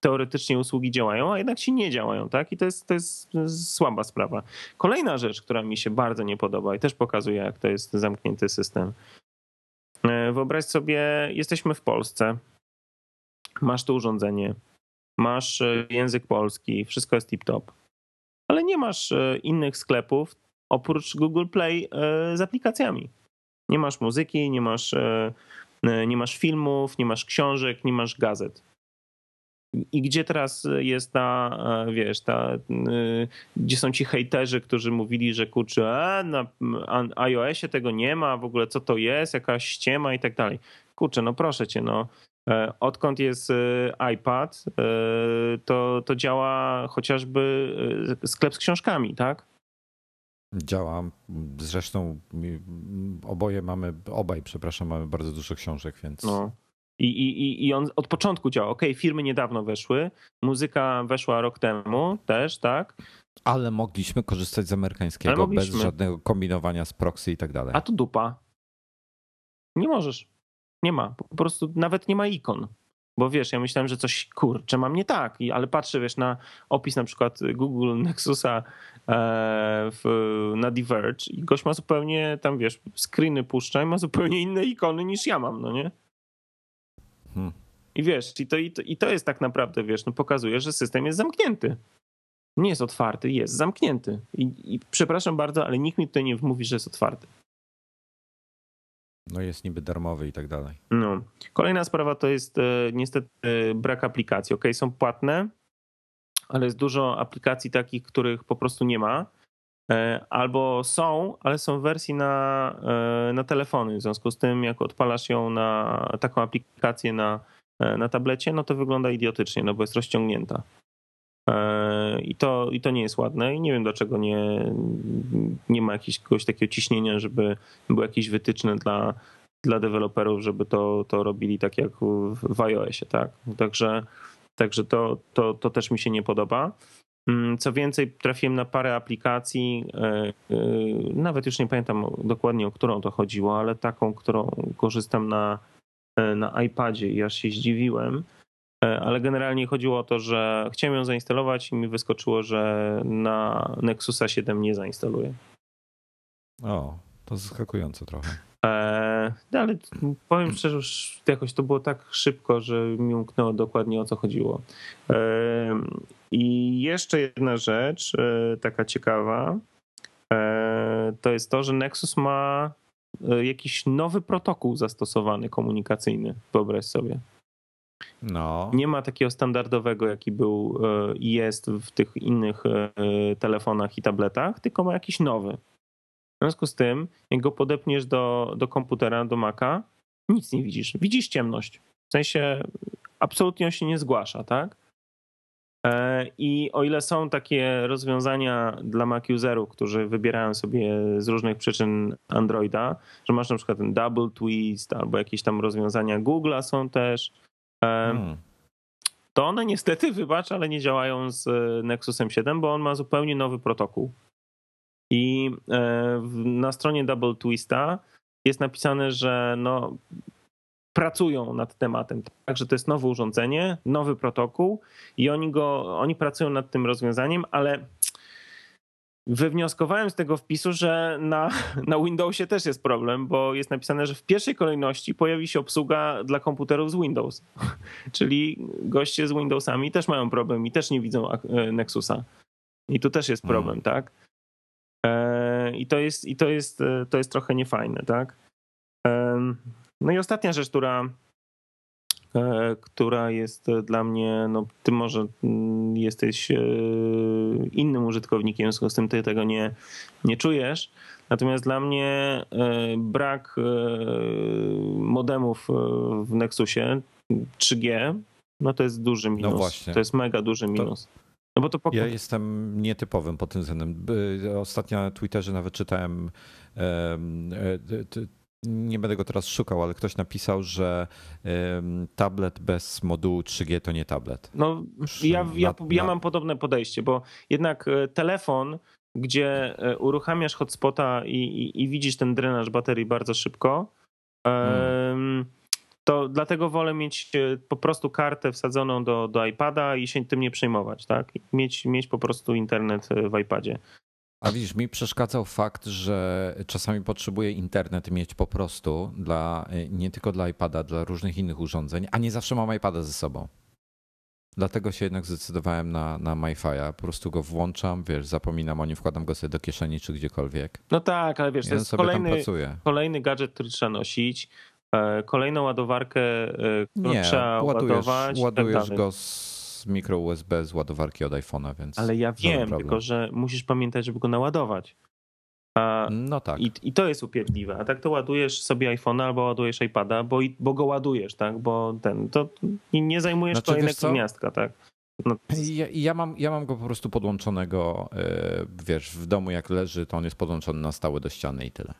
teoretycznie usługi działają, a jednak ci nie działają, tak? I to jest, to jest słaba sprawa. Kolejna rzecz, która mi się bardzo nie podoba i też pokazuje, jak to jest zamknięty system. E, wyobraź sobie, jesteśmy w Polsce, masz to urządzenie, masz e, język polski, wszystko jest tip-top ale nie masz e, innych sklepów oprócz Google Play e, z aplikacjami. Nie masz muzyki, nie masz, e, nie masz filmów, nie masz książek, nie masz gazet. I gdzie teraz jest ta, wiesz, ta, gdzie są ci hejterzy, którzy mówili, że kurczę, a, na iOSie tego nie ma, w ogóle co to jest, jakaś ściema i tak dalej. Kurczę, no proszę cię, no odkąd jest e, iPad, e, to, to działa chociażby sklep z książkami, tak? Działa. Zresztą oboje mamy, obaj, przepraszam, mamy bardzo dużo książek, więc. No. I, i, I on od początku działa. Ok, firmy niedawno weszły, muzyka weszła rok temu też, tak? Ale mogliśmy korzystać z amerykańskiego bez żadnego kombinowania z proxy i tak dalej. A tu dupa. Nie możesz. Nie ma. Po prostu nawet nie ma ikon. Bo wiesz, ja myślałem, że coś kurczę mam nie tak, ale patrzę, wiesz, na opis na przykład Google Nexusa e, w, na Diverge i gość ma zupełnie tam, wiesz, screeny puszcza i ma zupełnie inne ikony niż ja mam, no nie? Hmm. I wiesz, i to, i, to, i to jest tak naprawdę, wiesz, no pokazuje, że system jest zamknięty. Nie jest otwarty, jest zamknięty. I, I przepraszam bardzo, ale nikt mi tutaj nie mówi, że jest otwarty. No jest niby darmowy i tak dalej. No. Kolejna sprawa to jest e, niestety e, brak aplikacji. Ok, są płatne, ale jest dużo aplikacji takich, których po prostu nie ma. E, albo są, ale są w wersji na, na telefony. W związku z tym, jak odpalasz ją na taką aplikację na, na tablecie, no to wygląda idiotycznie, no bo jest rozciągnięta. E, I to, I to nie jest ładne i nie wiem dlaczego nie, nie ma jakiegoś takiego ciśnienia, żeby były jakieś wytyczne dla, dla deweloperów, żeby to, to robili tak jak w, iOSie, tak? Także, także to, to, to też mi się nie podoba. Mm, co więcej, trafiłem na parę aplikacji, e, e, nawet już nie pamiętam dokładnie o którą to chodziło, ale taką, którą korzystam na, na iPadzie i aż się zdziwiłem ale generalnie chodziło o to, że chciałem ją zainstalować i mi wyskoczyło, że na Nexusa 7 nie zainstaluję. O, to zaskakujące trochę. Eee, ale powiem szczerze, już jakoś to było tak szybko, że mi umknęło dokładnie o co chodziło. Eee, I jeszcze jedna rzecz, e, taka ciekawa, e, to jest to, że Nexus ma jakiś nowy protokół zastosowany komunikacyjny, wyobraź sobie. No. Nie ma takiego standardowego, jaki był e, i jest w tych innych e, telefonach i tabletach, tylko ma jakiś nowy. W związku z tym, jak go podepniesz do, do komputera, do Maca, nic nie widzisz. Widzisz ciemność. W sensie absolutnie on się nie zgłasza, tak? E, I o ile są takie rozwiązania dla Mac userów, którzy wybierają sobie z różnych przyczyn Androida, że masz na przykład ten double twist albo jakieś tam rozwiązania Google'a są też, Hmm. to one niestety, wybacz, ale nie działają z Nexusem 7, bo on ma zupełnie nowy protokół. I na stronie Double Twista jest napisane, że no, pracują nad tematem. Także to jest nowe urządzenie, nowy protokół i oni go, oni pracują nad tym rozwiązaniem, ale wywnioskowałem z tego wpisu, że na, na Windowsie też jest problem, bo jest napisane, że w pierwszej kolejności pojawi się obsługa dla komputerów z Windows. Czyli goście z Windowsami też mają problem i też nie widzą e, Nexusa. I tu też jest problem, hmm. tak? E, I to jest, i to jest, e, to jest trochę niefajne, tak? No i ostatnia rzecz, która, która jest dla mnie, no ty może mm, jesteś e, innym użytkownikiem, w związku z tym ty tego nie, nie czujesz. Natomiast dla mnie e, brak modemów w Nexusie 3G, no to jest duży no minus. No właśnie. To jest mega duży minus. To... No bo to Ja jestem nietypowym pod tym względem. Ostatnio na Twitterze nawet czytałem nie będę go teraz szukał, ale ktoś napisał, że tablet bez modułu 3G to nie tablet. No, ja, ja, ja mam podobne podejście, bo jednak e, telefon, gdzie e, uruchamiasz hotspota i, i, i widzisz ten drenaż baterii bardzo szybko, hmm. to dlatego wolę mieć e, po prostu kartę wsadzoną do, do iPada i się tym nie przejmować, tak? Mieć, mieć po prostu internet w iPadzie. A widzisz, mi przeszkadzał fakt, że czasami potrzebuję internet mieć po prostu dla, nie tylko dla iPada, dla różnych innych urządzeń, a nie zawsze mam iPada ze sobą. Dlatego się jednak zdecydowałem na, na MyFi'a. Po prostu go włączam, wiesz, zapominam o nim, wkładam go sobie do kieszeni czy gdziekolwiek. No tak, ale wiesz, to jest kolejny, kolejny gadżet, który trzeba nosić, e, kolejną ładowarkę, e, którą nie, trzeba ładujesz, ładować. Tak ładujesz go z z mikro USB z ładowarki od iPhone'a, więc. Ale ja wiem, tylko że musisz pamiętać, żeby go naładować. A, no tak. I, I to jest upierdliwe. A tak to ładujesz sobie iPhone'a albo ładujesz iPada, bo, bo go ładujesz, tak? Bo ten, to nie zajmujesz znaczy, kolejnego miastka, tak? No. Ja, ja, mam, ja mam go po prostu podłączonego, e, wiesz, w domu jak leży, to on jest podłączony na stałe do ściany i tyle.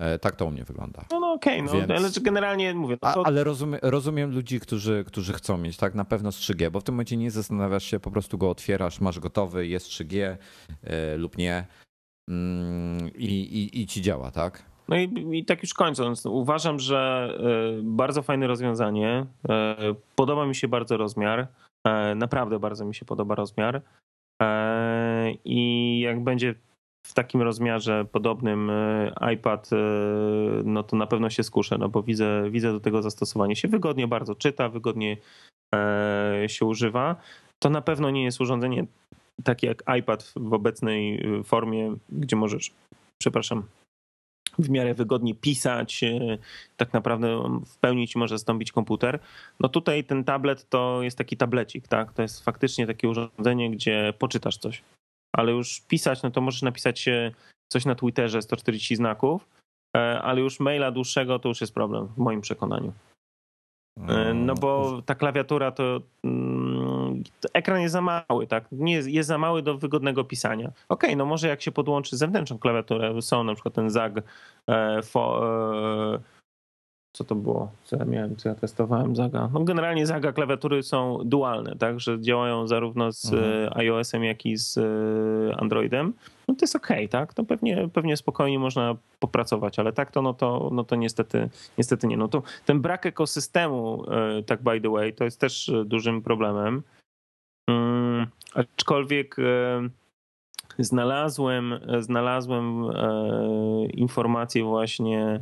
E, tak to u mnie wygląda. No, no okej, okay, no, Więc... ale generalnie mówię. No to... A, ale rozumiem, rozumiem ludzi, którzy, którzy chcą mieć tak na pewno 3G, bo w tym momencie nie zastanawiasz się, po prostu go otwierasz, masz gotowy, jest 3G yy, e, lub nie yy, i, i ci działa, tak? No i, i, tak już kończąc, uważam, że y, bardzo fajne rozwiązanie. Podoba mi się bardzo rozmiar. Naprawdę bardzo mi się podoba rozmiar. I jak będzie w takim rozmiarze podobnym e, iPad, e, no to na pewno się skuszę, no bo widzę, widzę do tego zastosowanie. Się wygodnie bardzo czyta, wygodnie e, się używa. To na pewno nie jest urządzenie takie jak iPad w obecnej formie, gdzie możesz, przepraszam, w miarę wygodnie pisać, tak naprawdę w pełni ci może zastąpić komputer. No tutaj ten tablet to jest taki tablecik, tak? To jest faktycznie takie urządzenie, gdzie poczytasz coś ale już pisać, no to możesz napisać coś na Twitterze 140 znaków, e, ale już maila dłuższego to już jest problem w moim przekonaniu. E, no bo ta klawiatura to, mm, ekran jest za mały, tak? Nie jest, jest za mały do wygodnego pisania. Okej, okay, no może jak się podłączy zewnętrzną klawiaturę, są na przykład ten ZAG, e, fo, co to było, co ja miałem, co ja testowałem Zaga. No generalnie Zaga klawiatury są dualne, tak, że działają zarówno z mhm. E, iOS-em, jak i z e, Androidem. No to jest ok, tak, to pewnie, pewnie spokojnie można popracować, ale tak to no to, no to niestety, niestety nie. No to ten brak ekosystemu, e, tak by the way, to jest też dużym problemem. Hmm, aczkolwiek znalazłem, znalazłem informację właśnie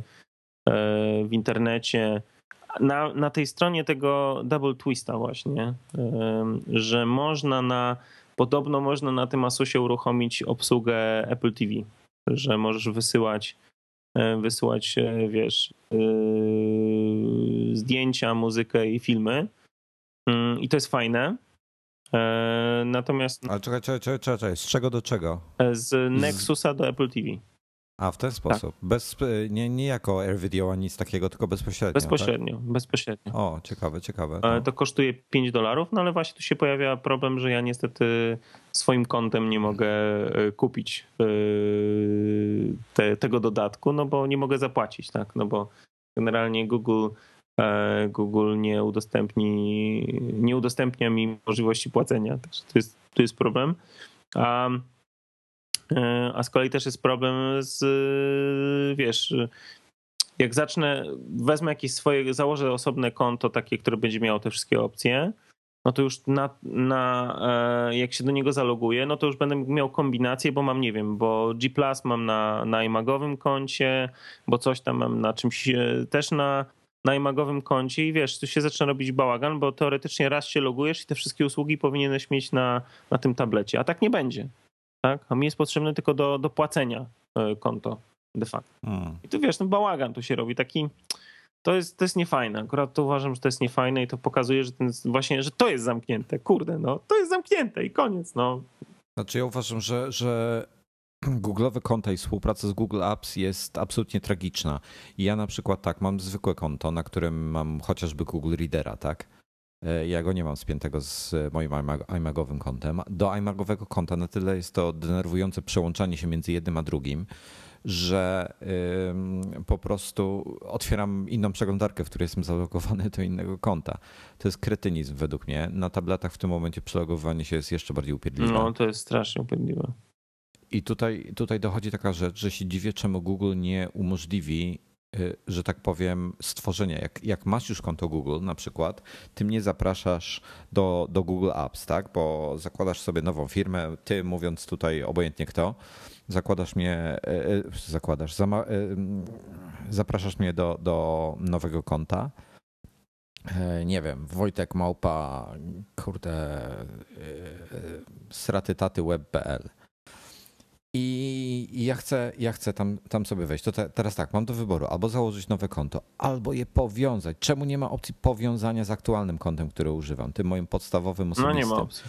w internecie, na, na tej stronie tego Double Twista właśnie, e, że można na, podobno można na tym Asusie uruchomić obsługę Apple TV, że możesz wysyłać e, wysyłać, wiesz, zdjęcia, muzykę i filmy. Mm, I to jest fajne. Natomiast. Ale czekaj, czekaj, czekaj, czekaj. z czego do czego? Z Nexusa do Apple TV. A w ten sposób. Tak. Bez, nie, nie jako AirVideo ani nic takiego, tylko bezpośrednio. Bezpośrednio, tak? bezpośrednio. O, ciekawe, ciekawe. No. To kosztuje 5 dolarów, no ale właśnie tu się pojawia problem, że ja niestety swoim kontem nie mogę e, kupić e, te, tego dodatku, no bo nie mogę zapłacić, tak? No bo generalnie Google Google nie udostępni, nie udostępnia mi możliwości płacenia. Także to jest, to jest problem. A z kolei też jest problem z, wiesz, jak zacznę, wezmę jakieś swoje, założę osobne konto takie, które będzie miało te wszystkie opcje, no to już na, na, e, jak się do niego zaloguję, no to już będę miał kombinację, bo mam, nie wiem, bo G Plus mam na, na imagowym koncie, bo coś tam mam na czymś e, też na, na imagowym koncie i wiesz, tu się zaczyna robić bałagan, bo teoretycznie raz się logujesz i te wszystkie usługi powinieneś mieć na, na tym tablecie, a tak nie będzie. Tak? A mi jest potrzebne tylko do, do płacenia e, konto de facto. Hmm. I tu wiesz, ten bałagan tu się robi taki to jest, to jest niefajne. Akurat to uważam, że to jest niefajne i to pokazuje, że ten, właśnie, że to jest zamknięte. Kurde, no to jest zamknięte i koniec, no. Znaczy ja uważam, że, że Google'owe konta i współpraca z Google Apps jest absolutnie tragiczna. Ja na przykład tak, mam zwykłe konto, na którym mam chociażby Google Readera, tak? E, ja go nie mam spiętego z moim iMagowym kontem. Do iMagowego konta na tyle jest to denerwujące przełączanie się między jednym a drugim, że po prostu otwieram inną przeglądarkę, w której jestem zalogowany do innego konta. To jest kretynizm według mnie. Na tabletach w tym momencie przelogowanie się jest jeszcze bardziej upierdliwe. No, to jest strasznie upierdliwe. I tutaj, tutaj dochodzi taka rzecz, że się dziwię, czemu Google nie umożliwi że tak powiem, stworzenia. Jak, jak masz już konto Google na przykład, ty mnie zapraszasz do, do Google Apps, tak? Bo zakładasz sobie nową firmę, ty mówiąc tutaj obojętnie kto, zakładasz mnie, e, e, zakładasz, e, zapraszasz mnie do, do nowego konta. Nie wiem, Wojtek Małpa, kurde, sratytatyweb.pl i ja chcę, ja chcę tam, tam sobie wejść. To te, teraz tak, mam do wyboru albo założyć nowe konto, albo je powiązać. Czemu nie ma opcji powiązania z aktualnym kontem, które używam, tym moim podstawowym osobistym? No nie ma opcji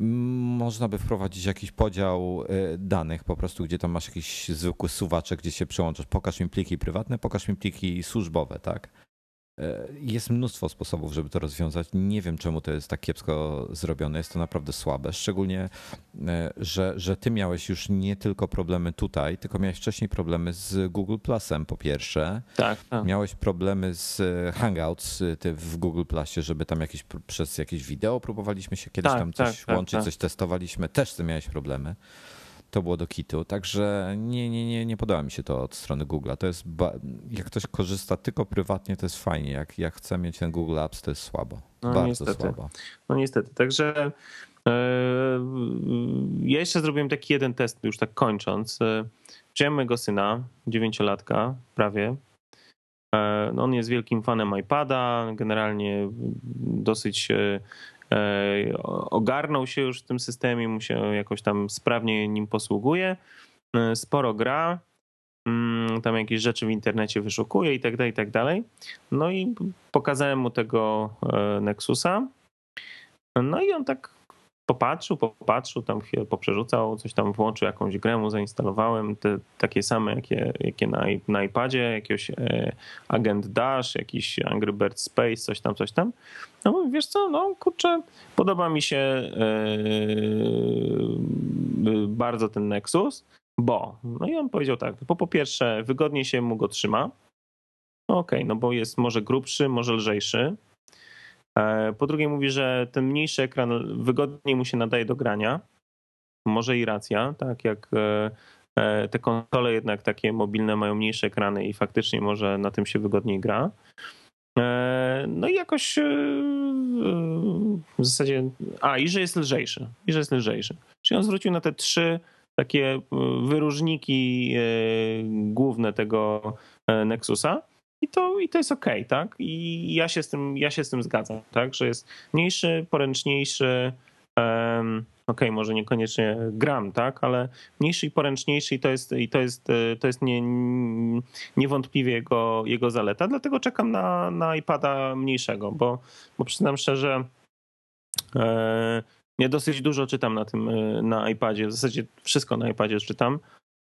można by wprowadzić jakiś podział y, danych, po prostu, gdzie tam masz jakiś zwykły suwaczek, gdzie się przełączasz. Pokaż mi pliki prywatne, pokaż mi pliki służbowe, tak? E, jest mnóstwo sposobów, żeby to rozwiązać. Nie wiem, czemu to jest tak kiepsko zrobione. Jest to naprawdę słabe. Szczególnie, e, że, że ty miałeś już nie tylko problemy tutaj, tylko miałeś wcześniej problemy z Google Plusem, po pierwsze. Tak. tak. Miałeś problemy z Hangouts ty w Google Plusie, żeby tam jakieś, przez jakieś wideo próbowaliśmy się kiedyś tak, tam coś tak, tak łączyć, tak. coś testowaliśmy. Też ty miałeś problemy to było do kitu. Także nie, nie, nie, nie podoba mi się to od strony Google'a. To jest, jak ktoś korzysta tylko prywatnie, to jest fajnie. Jak, jak chce mieć ten Google Apps, to jest słabo. No, Bardzo niestety. słabo. No niestety. Także yy, ja jeszcze zrobiłem taki jeden test, już tak kończąc. E, wziąłem mojego syna, dziewięciolatka prawie. E, no on jest wielkim fanem iPada, generalnie dosyć ogarnął się już w tym systemie, mu się jakoś tam sprawnie nim posługuje, e, sporo gra, mm, tam jakieś rzeczy w internecie wyszukuje i tak dalej, i tak dalej. No i pokazałem mu tego e, Nexusa. No i on tak popatrzył, popatrzył, tam chwilę poprzerzucał, coś tam włączył, jakąś grę mu zainstalowałem, te takie same, jakie, jakie na, na iPadzie, jakiegoś e, Agent Dash, jakiś Angry Bird Space, coś tam, coś tam. No mówię, wiesz co, no kurczę, podoba mi się e, bardzo ten Nexus, bo, no i on powiedział tak, bo po pierwsze wygodnie się mu go trzyma, no okej, okay, no bo jest może grubszy, może lżejszy, po drugie mówi, że ten mniejszy ekran wygodniej mu się nadaje do grania. Może i racja, tak jak e, e, te konsole jednak takie mobilne mają mniejsze ekrany i faktycznie może na tym się wygodniej gra. No i jakoś w zasadzie. A, i że jest lżejszy. I że jest lżejszy. Czyli on zwrócił na te trzy takie wyróżniki główne tego Nexusa. I to, I to jest ok, tak? I ja się z tym, ja się z tym zgadzam, tak? Że jest mniejszy, poręczniejszy, um, ok, może niekoniecznie gram, tak? Ale mniejszy i poręczniejszy i to jest, i to jest, to jest nie, niewątpliwie jego, jego zaleta. Dlatego czekam na, na iPada mniejszego, bo, bo przyznam szczerze, e, ja dosyć dużo czytam na tym, e, na iPadzie, w zasadzie wszystko na iPadzie czytam.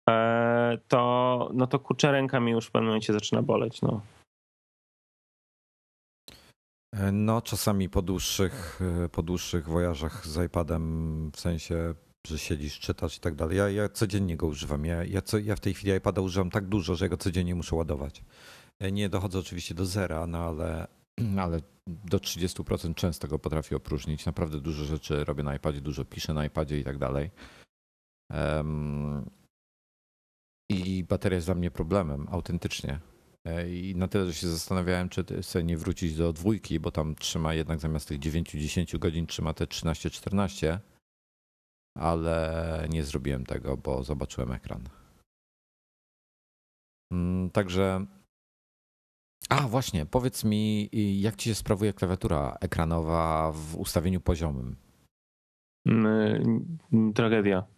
E, to, no to kurczę ręka mi już w pewnym momencie zaczyna boleć. No. No, czasami po dłuższych, po dłuższych wojażach z iPadem, w sensie, że siedzisz, czytasz i tak dalej. Ja, ja codziennie go używam. Ja, ja, co, ja w tej chwili iPada używam tak dużo, że go codziennie muszę ładować. Nie dochodzę oczywiście do zera, no ale, ale do 30% często go potrafię opróżnić. Naprawdę dużo rzeczy robię na iPadzie, dużo piszę na iPadzie i tak dalej. I bateria jest dla mnie problemem, autentycznie. E, I na tyle, że się zastanawiałem, czy sobie nie wrócić do dwójki, bo tam trzyma jednak zamiast tych 9-10 godzin trzyma te 13-14, ale nie zrobiłem tego, bo zobaczyłem ekran. Mm, także. A właśnie, powiedz mi, jak ci się sprawuje klawiatura ekranowa w ustawieniu poziomym? Mm, tragedia.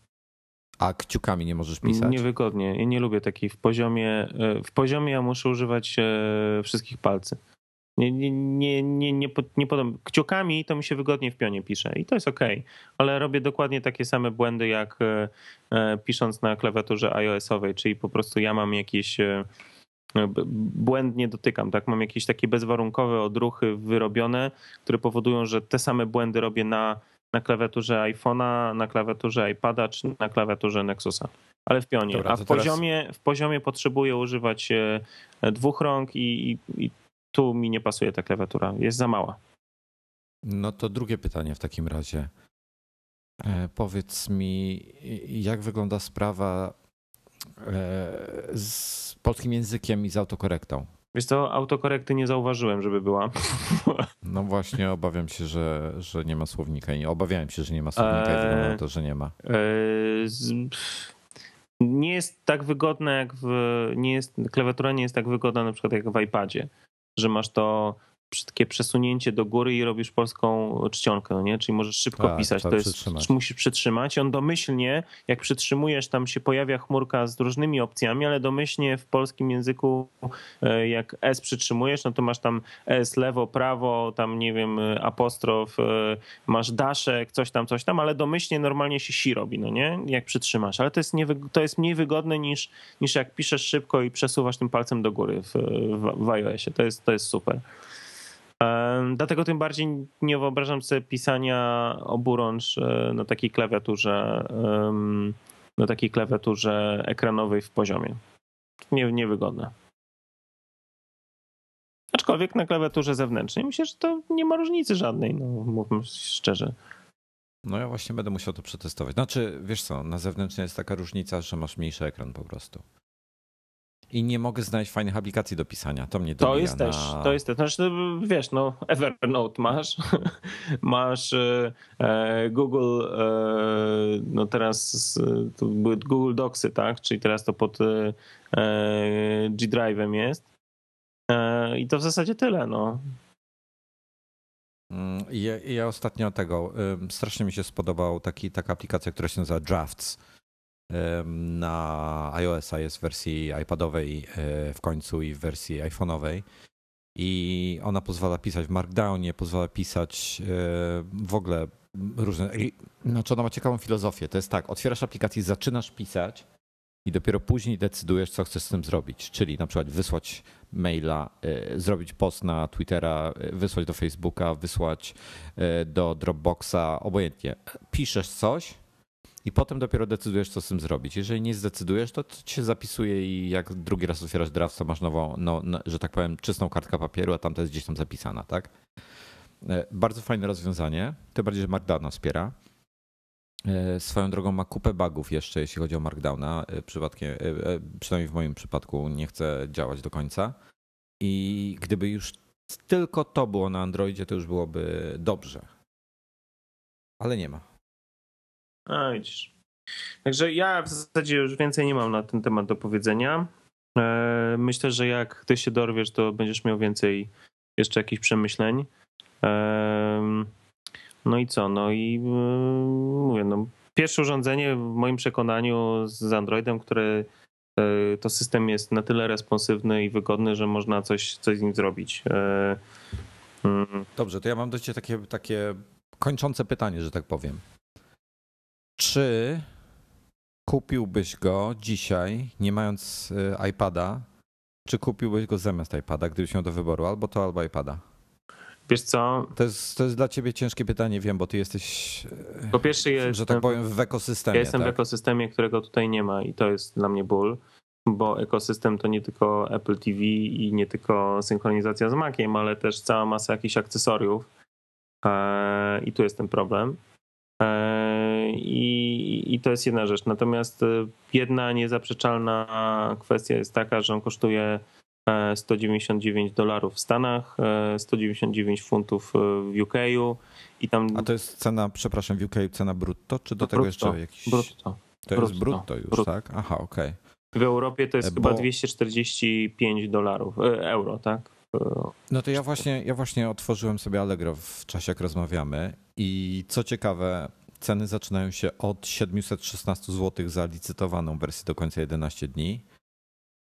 A kciukami nie możesz pisać? Niewygodnie. Ja nie lubię takiej w poziomie. E, w poziomie ja muszę używać e, wszystkich palcy. Nie, nie, nie, nie, nie, nie podam. Kciukami to mi się wygodnie w pionie pisze i to jest ok, ale robię dokładnie takie same błędy jak e, pisząc na klawiaturze iOS-owej, czyli po prostu ja mam jakieś błędnie dotykam, tak? Mam jakieś takie bezwarunkowe odruchy wyrobione, które powodują, że te same błędy robię na na klawiaturze iPhone'a, na klawiaturze iPada czy na klawiaturze Nexusa. Ale w pionie. Dobra, A w, teraz... poziomie, w poziomie potrzebuję używać e, dwóch rąk i, i, i tu mi nie pasuje ta klawiatura. Jest za mała. No to drugie pytanie w takim razie. E, powiedz mi, jak wygląda sprawa e, z polskim językiem i z autokorektą? Wiesz co, autokorekty nie zauważyłem, żeby była. No właśnie, obawiam się, że, że nie ma słownika i obawiałem się, że nie ma słownika eee, i wygląda to, że nie ma. Eee, z, nie jest tak wygodne jak w, nie jest, klawiatura nie jest tak wygodna na przykład jak w iPadzie, że masz to takie przesunięcie do góry i robisz polską czcionkę, no nie? Czyli możesz szybko tak, pisać, to jest, przytrzymać. musisz przytrzymać i on domyślnie, jak przytrzymujesz, tam się pojawia chmurka z różnymi opcjami, ale domyślnie w polskim języku e, jak S przytrzymujesz, no to masz tam S lewo, prawo, tam nie wiem, apostrof, e, masz daszek, coś tam, coś tam, ale domyślnie normalnie się si robi, no nie? Jak przytrzymasz, ale to jest, nie, to jest mniej wygodne niż, niż jak piszesz szybko i przesuwasz tym palcem do góry w, w, w iOSie, to jest, to jest super. Dlatego tym bardziej nie wyobrażam sobie pisania oburącz e, na takiej klawiaturze, na takiej klawiaturze ekranowej w poziomie. Nie, niewygodne. Aczkolwiek na klawiaturze zewnętrznej myślę, że to nie ma różnicy żadnej, no mówmy szczerze. No ja właśnie będę musiał to przetestować. Znaczy, wiesz co, na zewnętrznej jest taka różnica, że masz mniejszy ekran po prostu i nie mogę znaleźć fajnych aplikacji do pisania. To mnie To jest na... też, to jest też. Znaczy, wiesz, no Evernote masz, masz e, e, Google, e, no teraz były Google Docsy, tak? Czyli teraz to pod e, G Drive'em jest. E, I to w zasadzie tyle, no. Mm, ja, ja ostatnio tego, strasznie mi się spodobał taki, taka aplikacja, która się nazywa Drafts na iOS-a jest w wersji iPadowej e, w końcu i w wersji iPhone'owej. I ona pozwala pisać w Markdownie, pozwala pisać e, w ogóle różne. Znaczy, ona ma ciekawą filozofię. To jest tak: otwierasz aplikację, zaczynasz pisać i dopiero później decydujesz, co chcesz z tym zrobić. Czyli na przykład wysłać maila, e, zrobić post na Twittera, wysłać do Facebooka, wysłać do Dropboxa, obojętnie. Piszesz coś i potem dopiero decydujesz, co z tym zrobić. Jeżeli nie zdecydujesz, to cię zapisuje i jak drugi raz otwierasz draft, to masz nową, no, no, że tak powiem, czystą kartkę papieru, a tamta jest gdzieś tam zapisana, tak? E, bardzo fajne rozwiązanie, tym bardziej, że Markdowna wspiera. E, swoją drogą ma kupę bugów jeszcze, jeśli chodzi o Markdowna. E, przypadkiem, przynajmniej w moim przypadku nie chce działać do końca. I gdyby już tylko to było na Androidzie, to już byłoby dobrze. Ale nie ma. A widzisz. Także ja w zasadzie już więcej nie mam na ten temat do powiedzenia. E, myślę, że jak ty się dorwiesz, to będziesz miał więcej jeszcze jakichś przemyśleń. E, no i co? No i e, mówię, no, pierwsze urządzenie w moim przekonaniu z Androidem, które to system jest na tyle responsywny i wygodny, że można coś, coś z nim zrobić. Mm. Dobrze, to ja mam do Ciebie takie, takie kończące pytanie, że tak powiem. Czy kupiłbyś go dzisiaj, nie mając y, iPada, czy kupiłbyś go zamiast iPada, gdybyś miał do wyboru albo to, albo iPada? Wiesz co? To jest, to jest dla ciebie ciężkie pytanie, wiem, bo ty jesteś, y, po pierwsze, że tak powiem, w ekosystemie. Ja jestem tak? w ekosystemie, którego tutaj nie ma i to jest dla mnie ból. bo ekosystem to nie tylko Apple TV i nie tylko synchronizacja z Maciem, ale też cała masa jakichś akcesoriów. E, I tu jest ten problem. E, I, I to jest jedna rzecz. Natomiast jedna niezaprzeczalna kwestia jest taka, że on kosztuje 199 dolarów w Stanach, 199 funtów w UK. I tam... A to jest cena, przepraszam, w UK cena brutto, czy do tego brutto, jeszcze jakiś... Brutto. To brutto, jest brutto już, brutto. tak? Aha, okej. Okay. W Europie to jest Bo... chyba 245 dolarów, e, euro, tak? E, no to ja właśnie, ja właśnie otworzyłem sobie Allegro w czasie, jak rozmawiamy i co ciekawe, ceny zaczynają się od 716 zł za licytowaną wersję do końca 11 dni.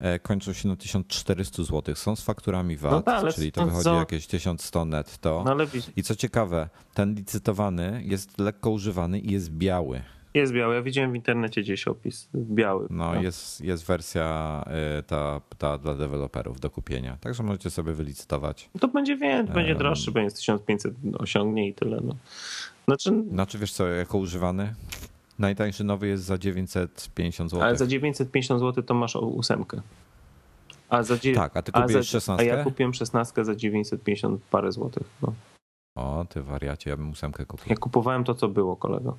E, kończą się na 1400 zł. Są z fakturami VAT, no tak, czyli to wychodzi co? jakieś 1100 netto. No. I co ciekawe, ten licytowany jest lekko używany i jest biały. Jest biały. Ja widziałem w internecie gdzieś opis biały. No, tak. jest, jest wersja y, ta, ta dla deweloperów do kupienia. Także możecie sobie wylicytować. To będzie więcej, będzie droższy, będzie 1500 osiągnie i tyle. No. Znaczy... znaczy, wiesz co, jako używany? Najtańszy nowy jest za 950 zł. Ale za 950 zł to masz ósemkę. A za tak, a ty kupiłeś 16? A ja kupiłem 16 za 950 parę złotych. No. O, ty wariacie, ja bym ósemkę kupił. Ja kupowałem to, co było, kolego.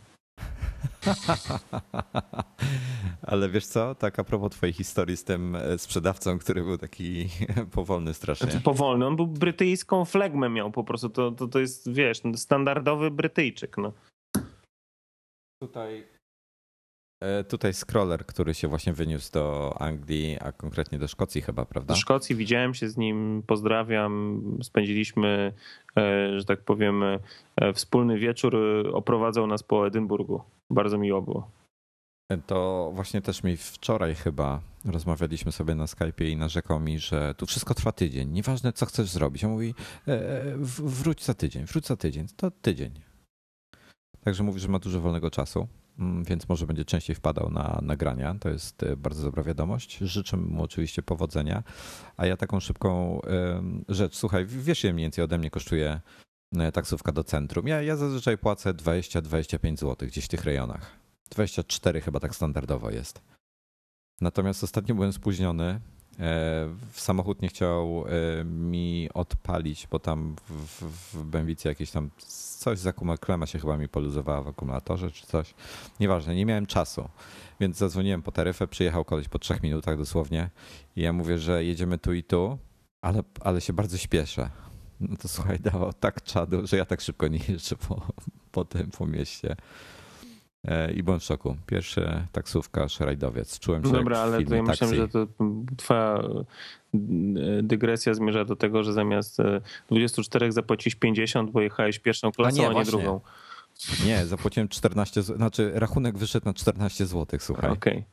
Ale wiesz co, tak a propos twojej historii z tym e, sprzedawcą, który był taki powolny strasznie. Znaczy, powolny, on był brytyjską flegmę miał po prostu, to, to, to jest, wiesz, standardowy Brytyjczyk, no. Tutaj Tutaj scroller, który się właśnie wyniósł do Anglii, a konkretnie do Szkocji chyba, prawda? Do Szkocji widziałem się z nim, pozdrawiam. Spędziliśmy, e, że tak powiem, wspólny wieczór. Oprowadzał nas po Edynburgu. Bardzo miło było. To właśnie też mi wczoraj chyba rozmawialiśmy sobie na Skype'ie i narzekał mi, że tu wszystko trwa tydzień. Nieważne, co chcesz zrobić. On mówi, e, e, wróć za tydzień, wróć za tydzień. To tydzień. Także mówi, że ma dużo wolnego czasu, więc może będzie częściej wpadał na nagrania. To jest e, bardzo dobra wiadomość. Życzę mu oczywiście powodzenia. A ja taką szybką rzecz, słuchaj, wiesz, ile mniej więcej ode mnie kosztuje taksówka do centrum. Ja, ja zazwyczaj płacę 20-25 zł gdzieś w tych rejonach. 24 chyba tak standardowo jest. Natomiast ostatnio byłem spóźniony. E, samochód nie chciał e, mi odpalić, bo tam w, w jakieś tam coś z klema się chyba mi poluzowała w akumulatorze czy coś. Nieważne, nie miałem czasu. Więc zadzwoniłem po taryfę, przyjechał koleś po trzech minutach dosłownie i ja mówię, że jedziemy tu i tu, ale, ale się bardzo śpieszę. No to słuchaj, dało tak czadu, że ja tak szybko nie jeżdżę po, po tym, po mieście. E, I byłem w szoku. Pierwszy taksówkarz, rajdowiec. Czułem się Dobra, ale to ja myślałem, że to twoja e, dygresja zmierza do tego, że zamiast 24 e, zapłacisz 50, bo jechałeś pierwszą klasą, a nie, a nie drugą. Nie, zapłaciłem 14 zł. Znaczy rachunek wyszedł na 14 zł, słuchaj. Okej. Okay.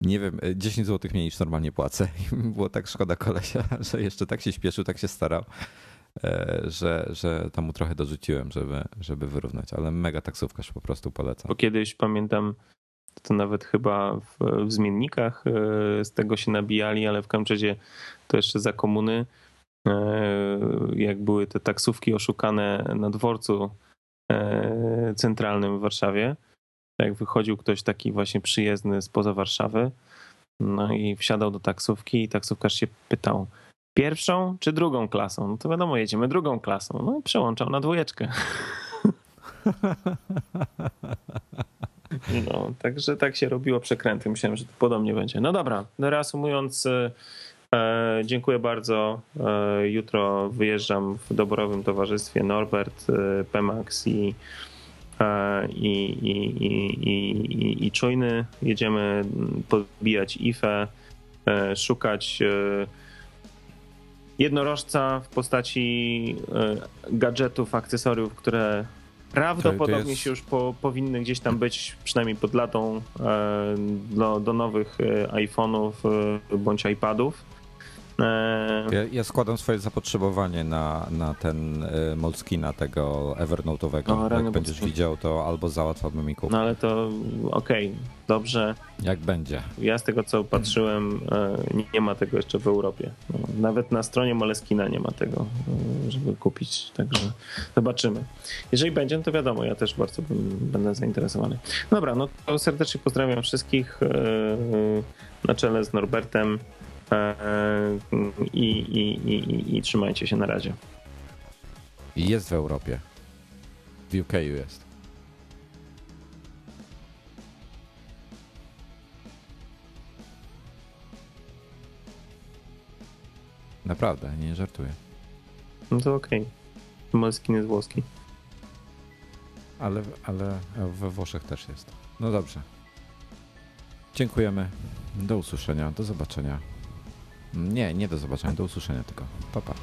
Nie wiem, 10 zł mniej niż normalnie płacę. I było tak szkoda kolesia, że jeszcze tak się śpieszył, tak się starał. E, że, że tam mu trochę dorzuciłem, żeby, żeby wyrównać, ale mega taksówkarz po prostu polecam. Bo kiedyś pamiętam, to nawet chyba w, w zmiennikach e, z tego się nabijali, ale w Kamczedzie to jeszcze za komuny, e, jak były te taksówki oszukane na dworcu centralnym w Warszawie, jak wychodził ktoś taki właśnie przyjezdny spoza Warszawy, no i wsiadał do taksówki i taksówkarz się pytał, pierwszą czy drugą klasą? No to wiadomo, jedziemy drugą klasą. No i przełączał na dwójeczkę. No, także tak się robiło przekręty. Myślałem, że to podobnie będzie. No dobra, reasumując, e, dziękuję bardzo. E, jutro wyjeżdżam w doborowym towarzystwie Norbert, e, Pemax i, e, i, i, i, i, i Czujny. Jedziemy podbijać IFE, e, szukać e, jednorożca w postaci e, gadżetów, akcesoriów, które prawdopodobnie jest... się już po, powinny gdzieś tam być, przynajmniej pod latą, e, do, do nowych e, iPhone'ów bądź iPadów. E, Ja, ja składam swoje zapotrzebowanie na, na ten y, Moleskina tego Evernote'owego. O, rany Jak będziesz widział, to albo załatwamy mi kup. no ale to okej, dobrze. Jak będzie. Ja z tego co patrzyłem, e, nie- ma tego jeszcze w Europie. No, Nawet na stronie Moleskina nie ma tego, e, żeby kupić. Także zobaczymy. Jeżeli będzie, no to wiadomo, ja też bardzo bym- będę zainteresowany. Dobra, no to serdecznie pozdrawiam wszystkich e, na czele z Norbertem e, i, i, i, i, i trzymajcie się na razie. Jest w Europie. W UK jest. Naprawdę, nie żartuję. No to okej. Moleskin jest włoski. Ale, ale we Włoszech też jest. No dobrze. Dziękujemy. Do usłyszenia. Do zobaczenia. Nie, nie do zobaczenia. Do usłyszenia tylko. Pa, pa.